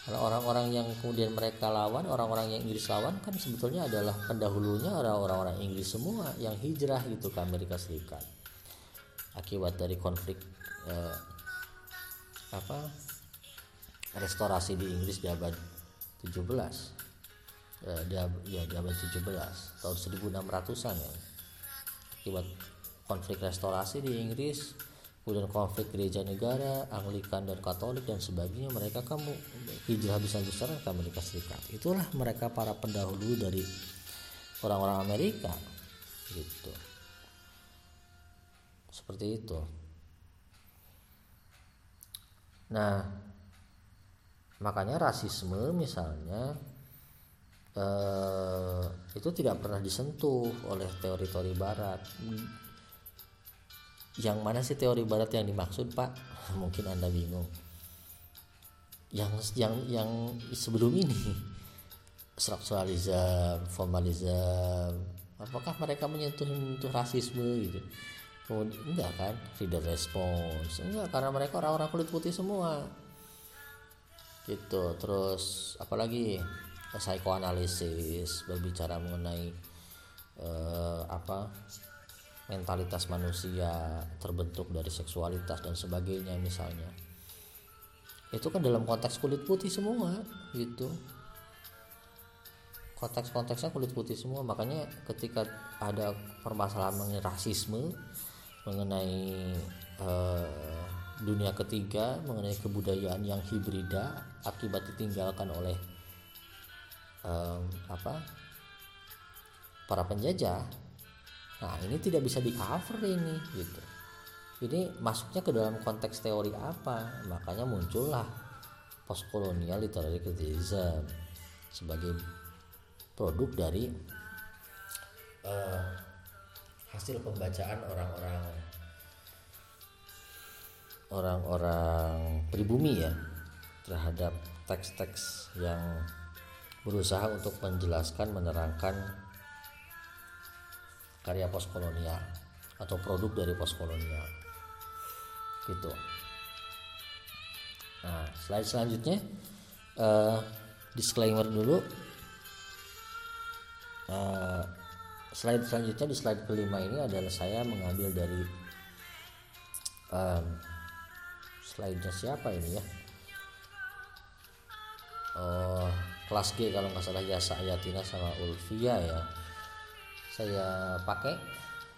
kalau orang-orang yang kemudian mereka lawan, orang-orang yang Inggris lawan kan sebetulnya adalah pendahulunya orang-orang Inggris semua yang hijrah gitu ke Amerika Serikat. Akibat dari konflik eh, apa restorasi di Inggris di abad 17 eh, di, ya di abad 17 tahun 1600-an ya akibat konflik restorasi di Inggris kemudian konflik gereja negara, Anglikan dan Katolik dan sebagainya mereka kamu hijrah besar-besaran ke Amerika Serikat. Itulah mereka para pendahulu dari orang-orang Amerika gitu. Seperti itu. Nah, makanya rasisme misalnya eh, itu tidak pernah disentuh oleh teori-teori Barat. Yang mana sih teori barat yang dimaksud pak? Mungkin anda bingung. Yang yang yang sebelum ini strukturalisme formalisme apakah mereka menyentuh menyentuh rasisme gitu? Oh enggak kan? Reader response enggak karena mereka orang-orang kulit putih semua gitu. Terus apalagi psikoanalisis berbicara mengenai uh, apa mentalitas manusia terbentuk dari seksualitas dan sebagainya misalnya. Itu kan dalam konteks kulit putih semua gitu. Konteks-konteksnya kulit putih semua makanya ketika ada permasalahan mengenai rasisme mengenai uh, dunia ketiga mengenai kebudayaan yang hibrida akibat ditinggalkan oleh um, apa para penjajah Nah ini tidak bisa di cover ini gitu. Ini masuknya ke dalam konteks teori apa? Makanya muncullah postkolonial literary criticism sebagai produk dari uh, hasil pembacaan orang-orang orang-orang pribumi ya terhadap teks-teks yang berusaha untuk menjelaskan menerangkan karya postkolonial atau produk dari postkolonial. Gitu. Nah slide selanjutnya uh, disclaimer dulu. Uh, slide selanjutnya di slide kelima ini adalah saya mengambil dari um, slide-nya siapa ini ya oh kelas G kalau nggak salah Yasa Ayatina sama Ulfia ya. Saya pakai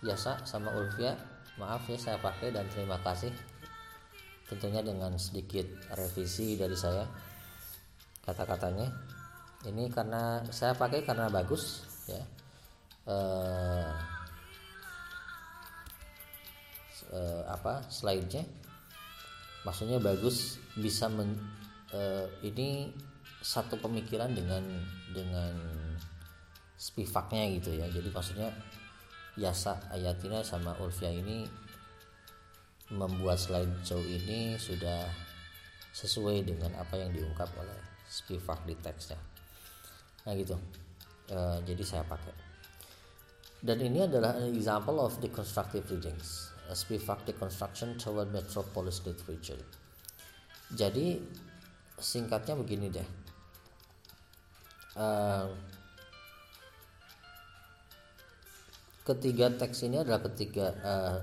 biasa sama Ulfia. Maaf ya saya pakai dan terima kasih. Tentunya dengan sedikit revisi dari saya kata-katanya. Ini karena saya pakai karena bagus ya. Uh, uh, apa slide-nya. Maksudnya bagus bisa men, uh, ini satu pemikiran dengan dengan spivaknya gitu ya. Jadi maksudnya Yasa Ayatina sama Ulfia ini membuat slide show ini sudah sesuai dengan apa yang diungkap oleh Spivak di teksnya. Nah gitu. E, jadi saya pakai. Dan ini adalah an example of deconstructive readings. Spivak deconstruction toward metropolis literature. Jadi singkatnya begini deh ketiga teks ini adalah ketiga uh,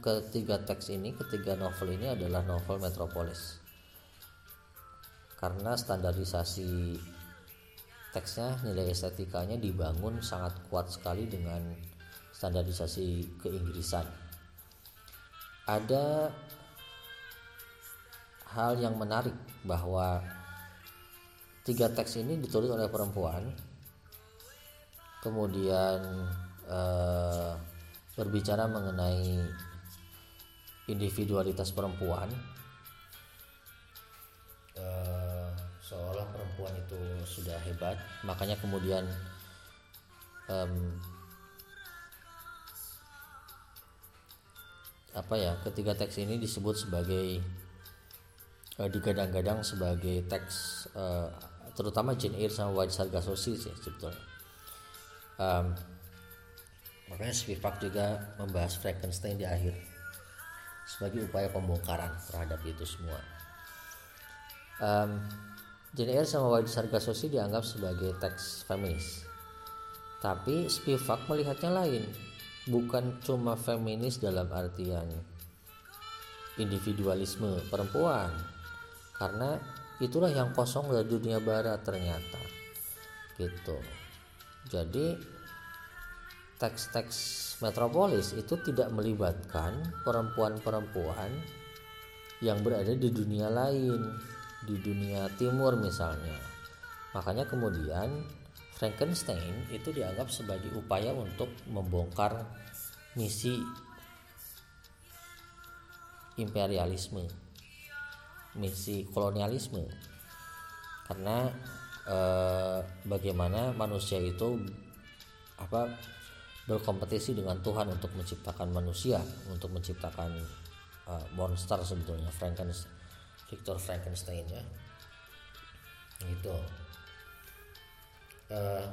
ketiga teks ini ketiga novel ini adalah novel metropolis. Karena standarisasi teksnya nilai estetikanya dibangun sangat kuat sekali dengan standarisasi keinggrisan ada hal yang menarik bahwa tiga teks ini ditulis oleh perempuan. Kemudian eh, berbicara mengenai individualitas perempuan. Eh, seolah perempuan itu sudah hebat. Makanya kemudian um, apa ya ketiga teks ini disebut sebagai uh, digadang-gadang sebagai teks uh, terutama Jane Eyre sama White Sargasso sih sebetulnya. Um, makanya Spivak juga membahas Frankenstein di akhir sebagai upaya pembongkaran terhadap itu semua. Um, Jane Eyre sama White Sargasosi dianggap sebagai teks feminis. Tapi Spivak melihatnya lain. Bukan cuma feminis dalam artian individualisme perempuan. Karena itulah yang kosong dari dunia barat ternyata. Gitu. Jadi teks-teks metropolis itu tidak melibatkan perempuan-perempuan yang berada di dunia lain, di dunia timur misalnya. Makanya kemudian Frankenstein itu dianggap sebagai upaya untuk membongkar misi imperialisme, misi kolonialisme. Karena eh, bagaimana manusia itu apa berkompetisi dengan Tuhan untuk menciptakan manusia, untuk menciptakan uh, monster sebetulnya Frankenstein, Victor Frankenstein ya, gitu. Uh,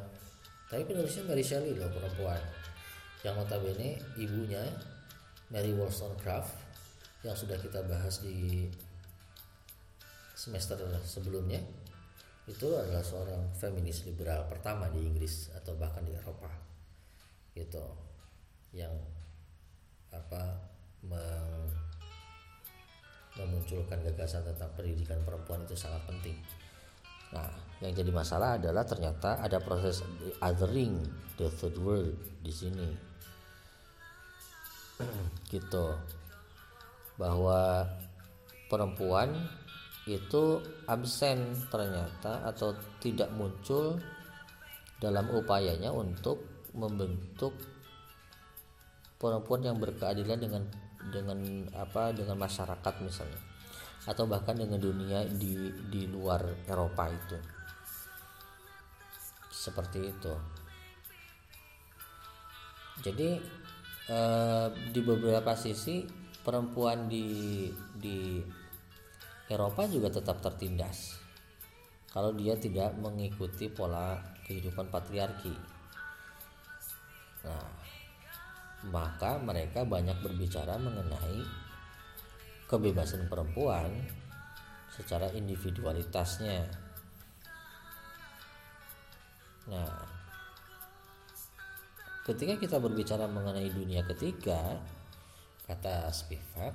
tapi penulisnya Mary Shelley loh perempuan, yang notabene ibunya Mary Wollstonecraft yang sudah kita bahas di semester sebelumnya itu adalah seorang feminis liberal pertama di Inggris atau bahkan di Eropa gitu yang apa meng, memunculkan gagasan tentang pendidikan perempuan itu sangat penting. Nah, yang jadi masalah adalah ternyata ada proses othering the third world di sini. gitu. Bahwa perempuan itu absen ternyata atau tidak muncul dalam upayanya untuk membentuk perempuan yang berkeadilan dengan dengan apa dengan masyarakat misalnya. Atau bahkan dengan dunia di di luar Eropa itu. Seperti itu. Jadi eh, di beberapa sisi perempuan di di Eropa juga tetap tertindas kalau dia tidak mengikuti pola kehidupan patriarki Nah, maka mereka banyak berbicara mengenai kebebasan perempuan secara individualitasnya. Nah, ketika kita berbicara mengenai dunia ketiga, kata Spivak,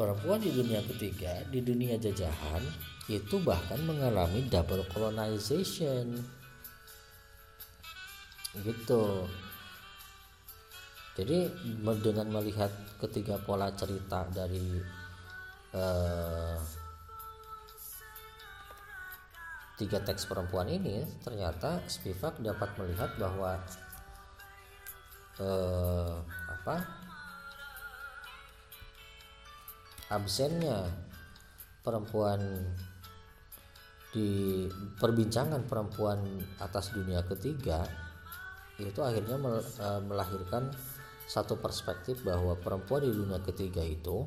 perempuan di dunia ketiga, di dunia jajahan, itu bahkan mengalami double colonization. Gitu jadi dengan melihat ketiga pola cerita dari uh, tiga teks perempuan ini ternyata Spivak dapat melihat bahwa eh, apa absennya perempuan di perbincangan perempuan atas dunia ketiga itu akhirnya eh, melahirkan satu perspektif bahwa perempuan di dunia ketiga itu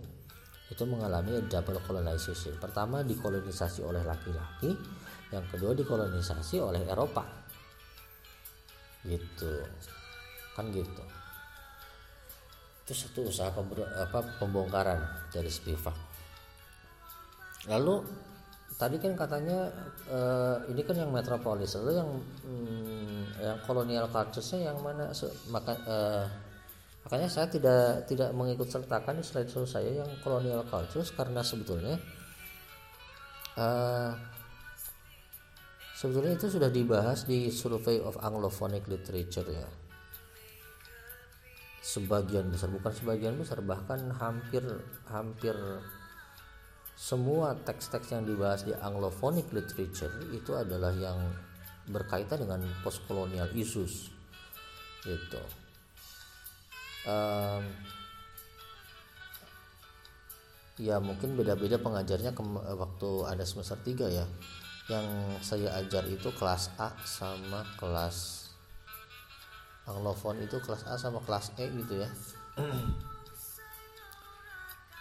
itu mengalami double colonization. Pertama dikolonisasi oleh laki-laki, yang kedua dikolonisasi oleh Eropa. Gitu. Kan gitu. Itu satu usaha apa, pembongkaran dari Spivak. Lalu tadi kan katanya uh, ini kan yang metropolis, lalu yang hmm, yang kolonial culture yang mana? Maka uh, makanya saya tidak tidak mengikut sertakan di slide show saya yang colonial cultures karena sebetulnya uh, sebetulnya itu sudah dibahas di survey of anglophonic literature ya sebagian besar bukan sebagian besar bahkan hampir hampir semua teks-teks yang dibahas di anglophonic literature itu adalah yang berkaitan dengan postkolonial issues gitu. Um, ya mungkin beda-beda pengajarnya ke, waktu ada semester 3 ya. Yang saya ajar itu kelas A sama kelas Anglophone itu kelas A sama kelas E gitu ya.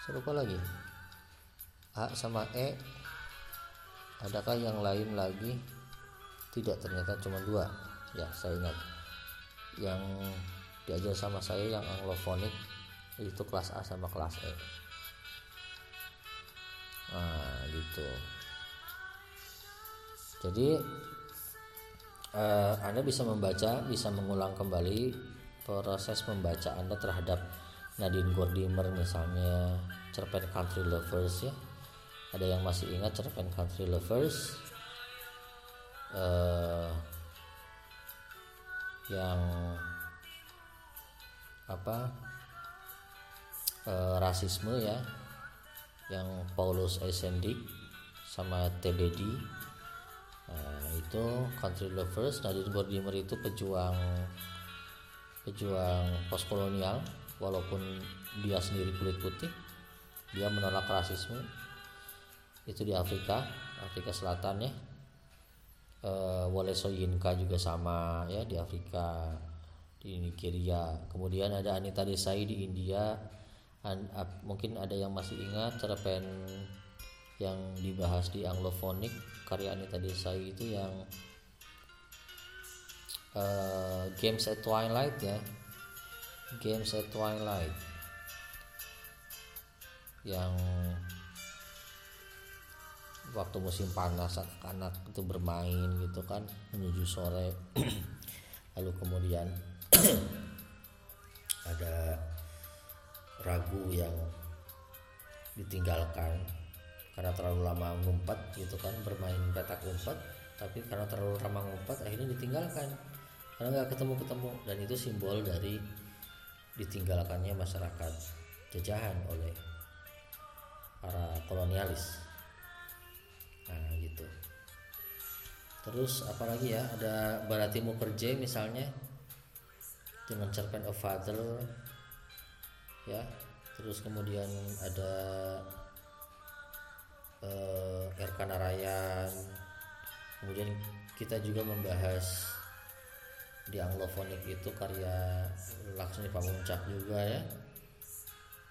Saya lupa lagi? A sama E. Adakah yang lain lagi? Tidak ternyata cuma dua. Ya saya ingat. Yang diajar sama saya yang anglofonik itu kelas A sama kelas E. Nah gitu. Jadi eh, Anda bisa membaca bisa mengulang kembali proses membaca Anda terhadap Nadine Gordimer misalnya cerpen Country Lovers ya. Ada yang masih ingat cerpen Country Lovers? Eh, yang apa? E, rasisme ya. Yang Paulus Eisendik sama TBD itu country lovers Nadine Gordimer itu pejuang pejuang postkolonial walaupun dia sendiri kulit putih dia menolak rasisme itu di Afrika Afrika Selatan ya. E, Wole Soyinka juga sama ya di Afrika di Nigeria. Kemudian ada Anita Desai di India An, ap, mungkin ada yang masih ingat cerpen yang dibahas di Anglophonic karya Anita Desai itu yang uh, Games at Twilight ya. Games at Twilight. Yang waktu musim panas anak itu bermain gitu kan menuju sore. Lalu kemudian ada ragu yang ditinggalkan karena terlalu lama ngumpet gitu kan bermain petak umpet tapi karena terlalu lama ngumpet akhirnya ditinggalkan. Karena nggak ketemu ketemu dan itu simbol dari ditinggalkannya masyarakat jajahan oleh para kolonialis. Nah gitu. Terus apalagi ya? Ada Barati Mukerje misalnya dengan cerpen of father ya. Terus kemudian ada uh, Erka Narayan kemudian kita juga membahas di Anglofonik itu karya Laksmi Pamuncak juga ya.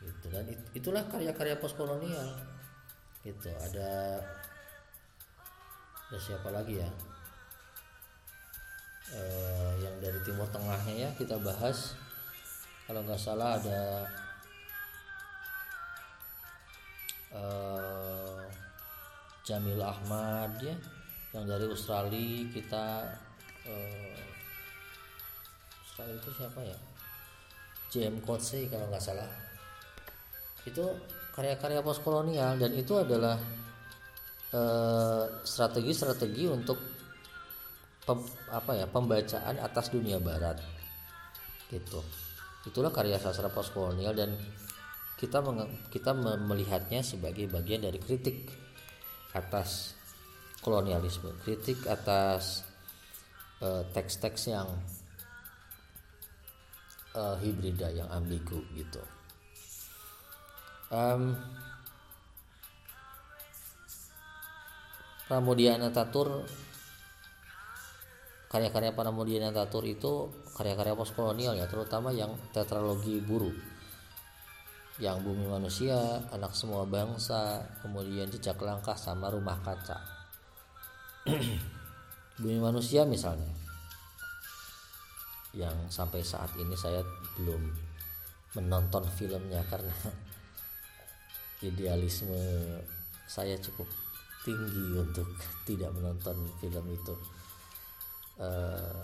Gitu. Dan itulah karya-karya postkolonial. Gitu. Ada ada siapa lagi ya? Eh, yang dari Timur Tengahnya ya kita bahas. Kalau nggak salah ada eh, Jamil Ahmad ya. Yang dari Australia kita eh, Australia itu siapa ya? JM Coetzee kalau nggak salah. Itu karya-karya postkolonial dan itu adalah eh, strategi-strategi uh, untuk pem, apa ya pembacaan atas dunia barat gitu. Itulah karya sastra postkolonial dan kita kita melihatnya sebagai bagian dari kritik atas kolonialisme kritik atas teks teks-teks yang uh, hibrida yang ambigu gitu. Um, Pramudia Tatur karya-karya Pramudia Tatur itu karya-karya postkolonial ya terutama yang tetralogi buru yang bumi manusia, anak semua bangsa, kemudian jejak langkah sama rumah kaca. bumi manusia misalnya. Yang sampai saat ini saya belum menonton filmnya karena idealisme saya cukup tinggi untuk tidak menonton film itu. Uh,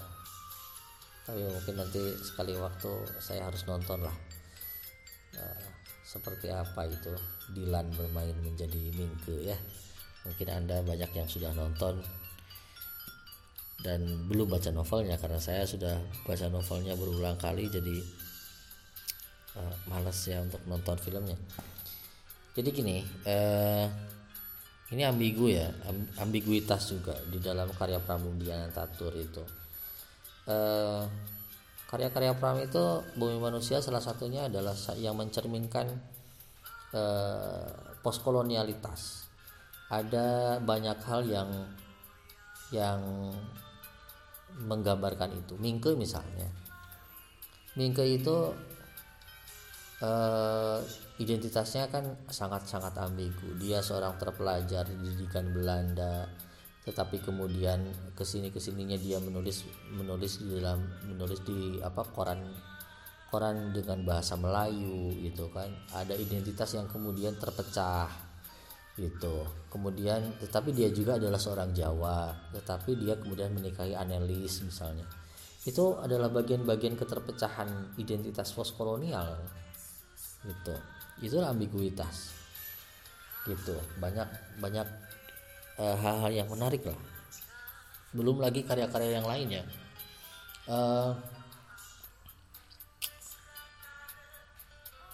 tapi mungkin nanti sekali waktu saya harus nonton lah. Uh, seperti apa itu Dilan bermain menjadi Mingke ya? Mungkin anda banyak yang sudah nonton dan belum baca novelnya karena saya sudah baca novelnya berulang kali jadi uh, males ya untuk nonton filmnya. Jadi gini uh, ini ambigu ya ambiguitas juga di dalam karya Pramudia Tatur itu. Uh, Karya-karya Pram itu Bumi Manusia salah satunya adalah yang mencerminkan eh, postkolonialitas. Ada banyak hal yang yang menggambarkan itu. Mingke misalnya. Mingke itu eh, identitasnya kan sangat-sangat ambigu. Dia seorang terpelajar didikan Belanda tetapi kemudian ke sini ke sininya dia menulis menulis di dalam menulis di apa koran koran dengan bahasa Melayu gitu kan. Ada identitas yang kemudian terpecah gitu. Kemudian tetapi dia juga adalah seorang Jawa tetapi dia kemudian menikahi analis misalnya. Itu adalah bagian-bagian keterpecahan identitas postkolonial gitu. Itu ambiguitas gitu. Banyak banyak hal-hal uh, yang menarik lah. Belum lagi karya-karya yang lainnya uh,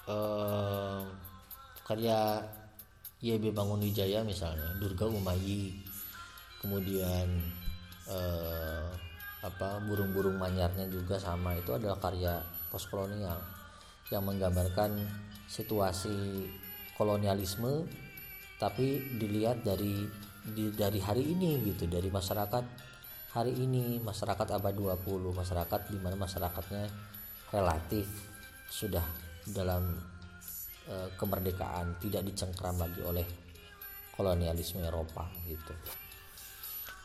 uh, karya YB Bangun Wijaya misalnya Durga Umayi. Kemudian uh, apa burung-burung manyarnya juga sama. Itu adalah karya postkolonial yang menggambarkan situasi kolonialisme tapi dilihat dari di dari hari ini gitu dari masyarakat hari ini masyarakat abad 20 masyarakat di mana masyarakatnya relatif sudah dalam e, kemerdekaan tidak dicengkram lagi oleh kolonialisme Eropa gitu.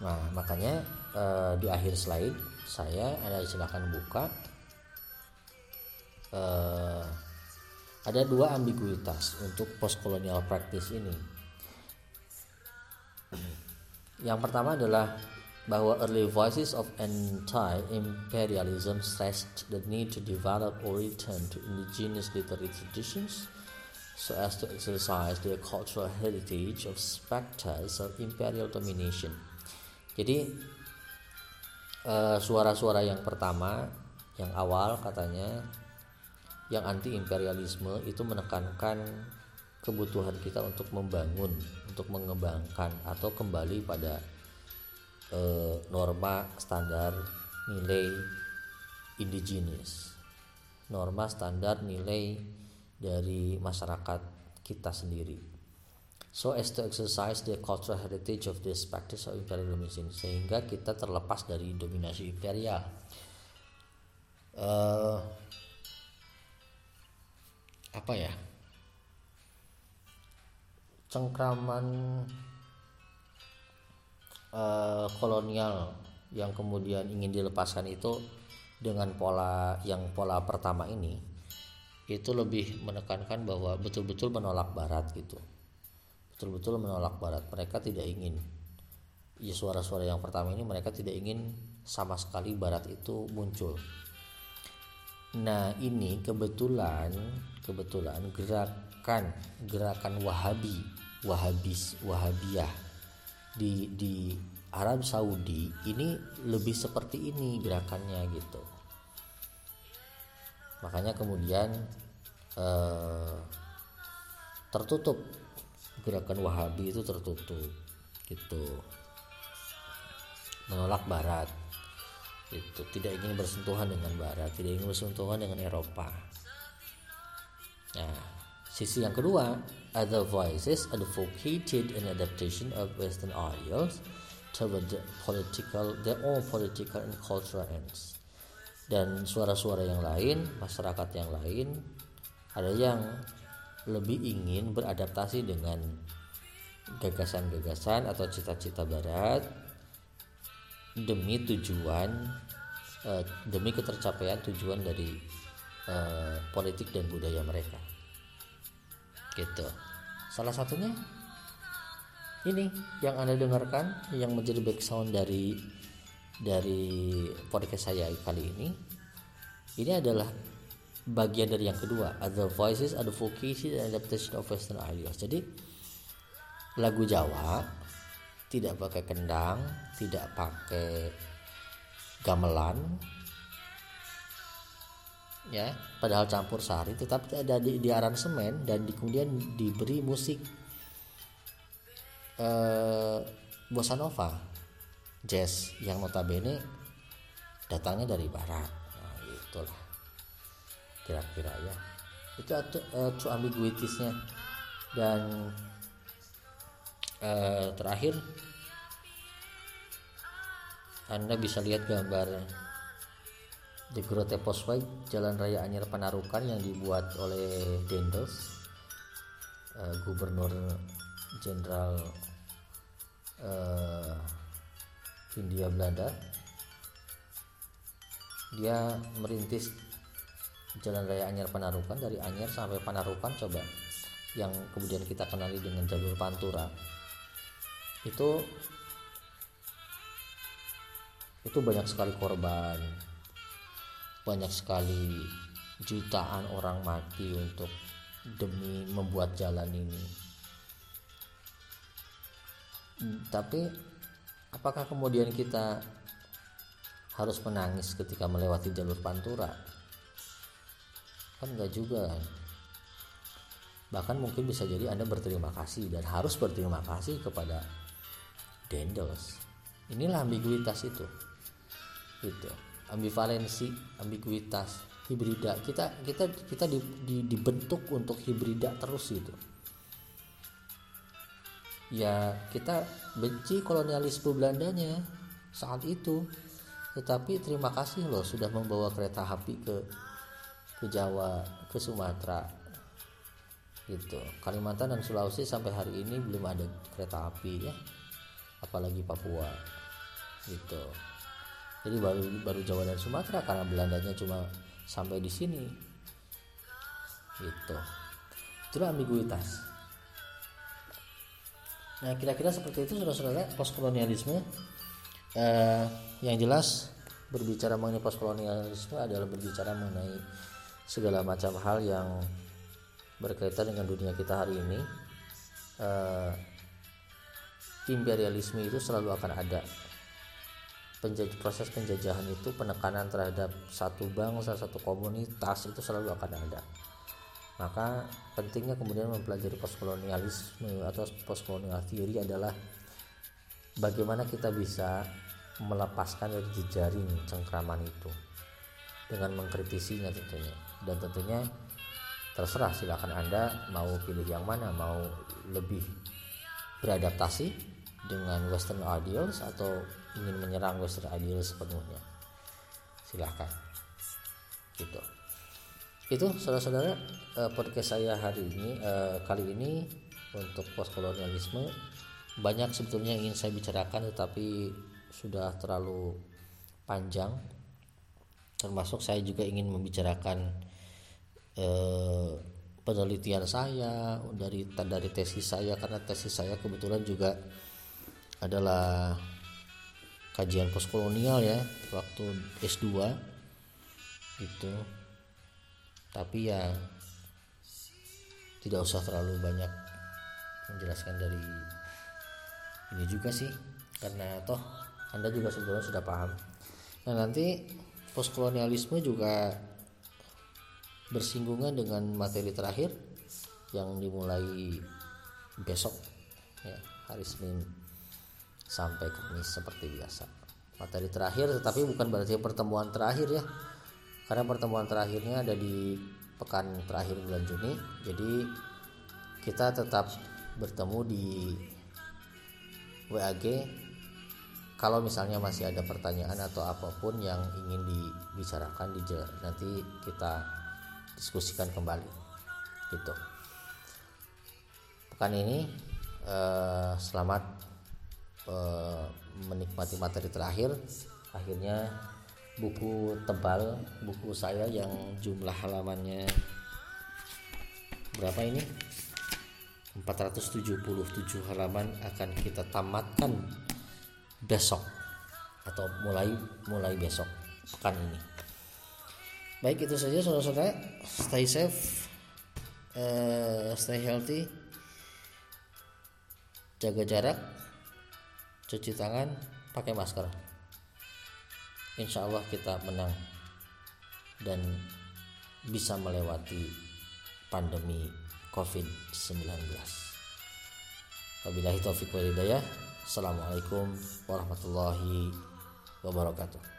Nah makanya e, di akhir slide saya ada silakan buka e, ada dua ambiguitas untuk postkolonial practice ini yang pertama adalah bahwa early voices of anti-imperialism stressed the need to develop or return to indigenous literary traditions so as to exercise their cultural heritage of specters of imperial domination. Jadi uh, suara-suara yang pertama, yang awal katanya, yang anti imperialisme itu menekankan kebutuhan kita untuk membangun, untuk mengembangkan atau kembali pada e, norma standar nilai indigenous, norma standar nilai dari masyarakat kita sendiri. So as to exercise the cultural heritage of this practice of imperial domination sehingga kita terlepas dari dominasi imperial. Uh, apa ya? Cengkraman uh, kolonial yang kemudian ingin dilepaskan itu dengan pola yang pola pertama ini itu lebih menekankan bahwa betul-betul menolak barat gitu. Betul-betul menolak barat. Mereka tidak ingin ya suara-suara yang pertama ini mereka tidak ingin sama sekali barat itu muncul. Nah ini kebetulan kebetulan gerakan gerakan Wahabi Wahabis Wahabiyah. Di di Arab Saudi ini lebih seperti ini gerakannya gitu. Makanya kemudian eh, tertutup. Gerakan Wahabi itu tertutup gitu. Menolak Barat itu tidak ingin bersentuhan dengan barat tidak ingin bersentuhan dengan Eropa. Nah sisi yang kedua other voices advocated an adaptation of western ideals toward political their own political and cultural ends. Dan suara-suara yang lain masyarakat yang lain ada yang lebih ingin beradaptasi dengan gagasan-gagasan atau cita-cita barat demi tujuan uh, demi ketercapaian tujuan dari uh, politik dan budaya mereka gitu. Salah satunya ini yang anda dengarkan yang menjadi background dari dari podcast saya kali ini. Ini adalah bagian dari yang kedua other voices advocacy and adaptation of western ideas. Jadi lagu Jawa tidak pakai kendang, tidak pakai gamelan, ya, padahal campur sari, tetapi ada di, di aransemen dan di, kemudian diberi musik eh, bossa nova, jazz yang notabene datangnya dari barat, nah, itulah kira-kira ya, itu uh, true ambiguitiesnya. Dan uh, terakhir anda bisa lihat gambar di Grote Posway Jalan Raya Anyar Panarukan yang dibuat oleh Dendels uh, Gubernur Jenderal uh, Hindia Belanda. Dia merintis Jalan Raya Anyar Panarukan dari Anyar sampai Panarukan coba yang kemudian kita kenali dengan jalur Pantura. Itu itu banyak sekali korban banyak sekali jutaan orang mati untuk demi membuat jalan ini. Tapi apakah kemudian kita harus menangis ketika melewati jalur pantura? Kan enggak juga bahkan mungkin bisa jadi anda berterima kasih dan harus berterima kasih kepada Dendels. Inilah ambiguitas itu. Itu ambivalensi ambiguitas hibrida. Kita kita kita di, di, dibentuk untuk hibrida terus gitu. Ya kita benci kolonialisme Belandanya saat itu. Tetapi terima kasih loh sudah membawa kereta api ke ke Jawa ke Sumatera gitu. Kalimantan dan Sulawesi sampai hari ini belum ada kereta api ya. Apalagi Papua gitu jadi baru baru Jawa dan Sumatera karena Belandanya cuma sampai di sini. Gitu. Itu ambiguitas. Nah kira-kira seperti itu saudara-saudara postkolonialisme. Eh, yang jelas berbicara mengenai postkolonialisme adalah berbicara mengenai segala macam hal yang berkaitan dengan dunia kita hari ini. Eh, imperialisme itu selalu akan ada Penjaj proses penjajahan itu penekanan terhadap satu bangsa satu komunitas itu selalu akan ada. Maka pentingnya kemudian mempelajari postkolonialisme atau postkolonial theory adalah bagaimana kita bisa melepaskan dari jejaring cengkraman itu dengan mengkritisinya tentunya. Dan tentunya terserah silakan anda mau pilih yang mana mau lebih beradaptasi dengan western ideals atau ingin menyerang western ideals sepenuhnya. Silahkan gitu. Itu saudara-saudara eh, podcast saya hari ini eh, kali ini untuk postkolonialisme. Banyak sebetulnya ingin saya bicarakan tetapi sudah terlalu panjang. Termasuk saya juga ingin membicarakan eh, penelitian saya dari dari tesis saya karena tesis saya kebetulan juga adalah kajian postkolonial ya waktu S2 itu tapi ya tidak usah terlalu banyak menjelaskan dari ini juga sih karena toh anda juga sebetulnya sudah paham. Nah nanti postkolonialisme juga bersinggungan dengan materi terakhir yang dimulai besok ya hari Senin sampai Kamis seperti biasa. materi terakhir tetapi bukan berarti pertemuan terakhir ya. Karena pertemuan terakhirnya ada di pekan terakhir bulan Juni jadi kita tetap bertemu di WAG kalau misalnya masih ada pertanyaan atau apa pun yang ingin dibicarakan di nanti kita diskusikan kembali. Gitu. Pekan ini eh, selamat eh, menikmati materi terakhir. Akhirnya buku tebal buku saya yang jumlah halamannya berapa ini? 477 halaman akan kita tamatkan besok atau mulai mulai besok pekan ini. Baik itu saja saudara-saudara. Stay safe uh, stay healthy. Jaga jarak cuci tangan pakai masker. Insya Allah kita menang dan bisa melewati pandemi COVID-19 Wabillahi taufiq walhidayah Assalamualaikum warahmatullahi wabarakatuh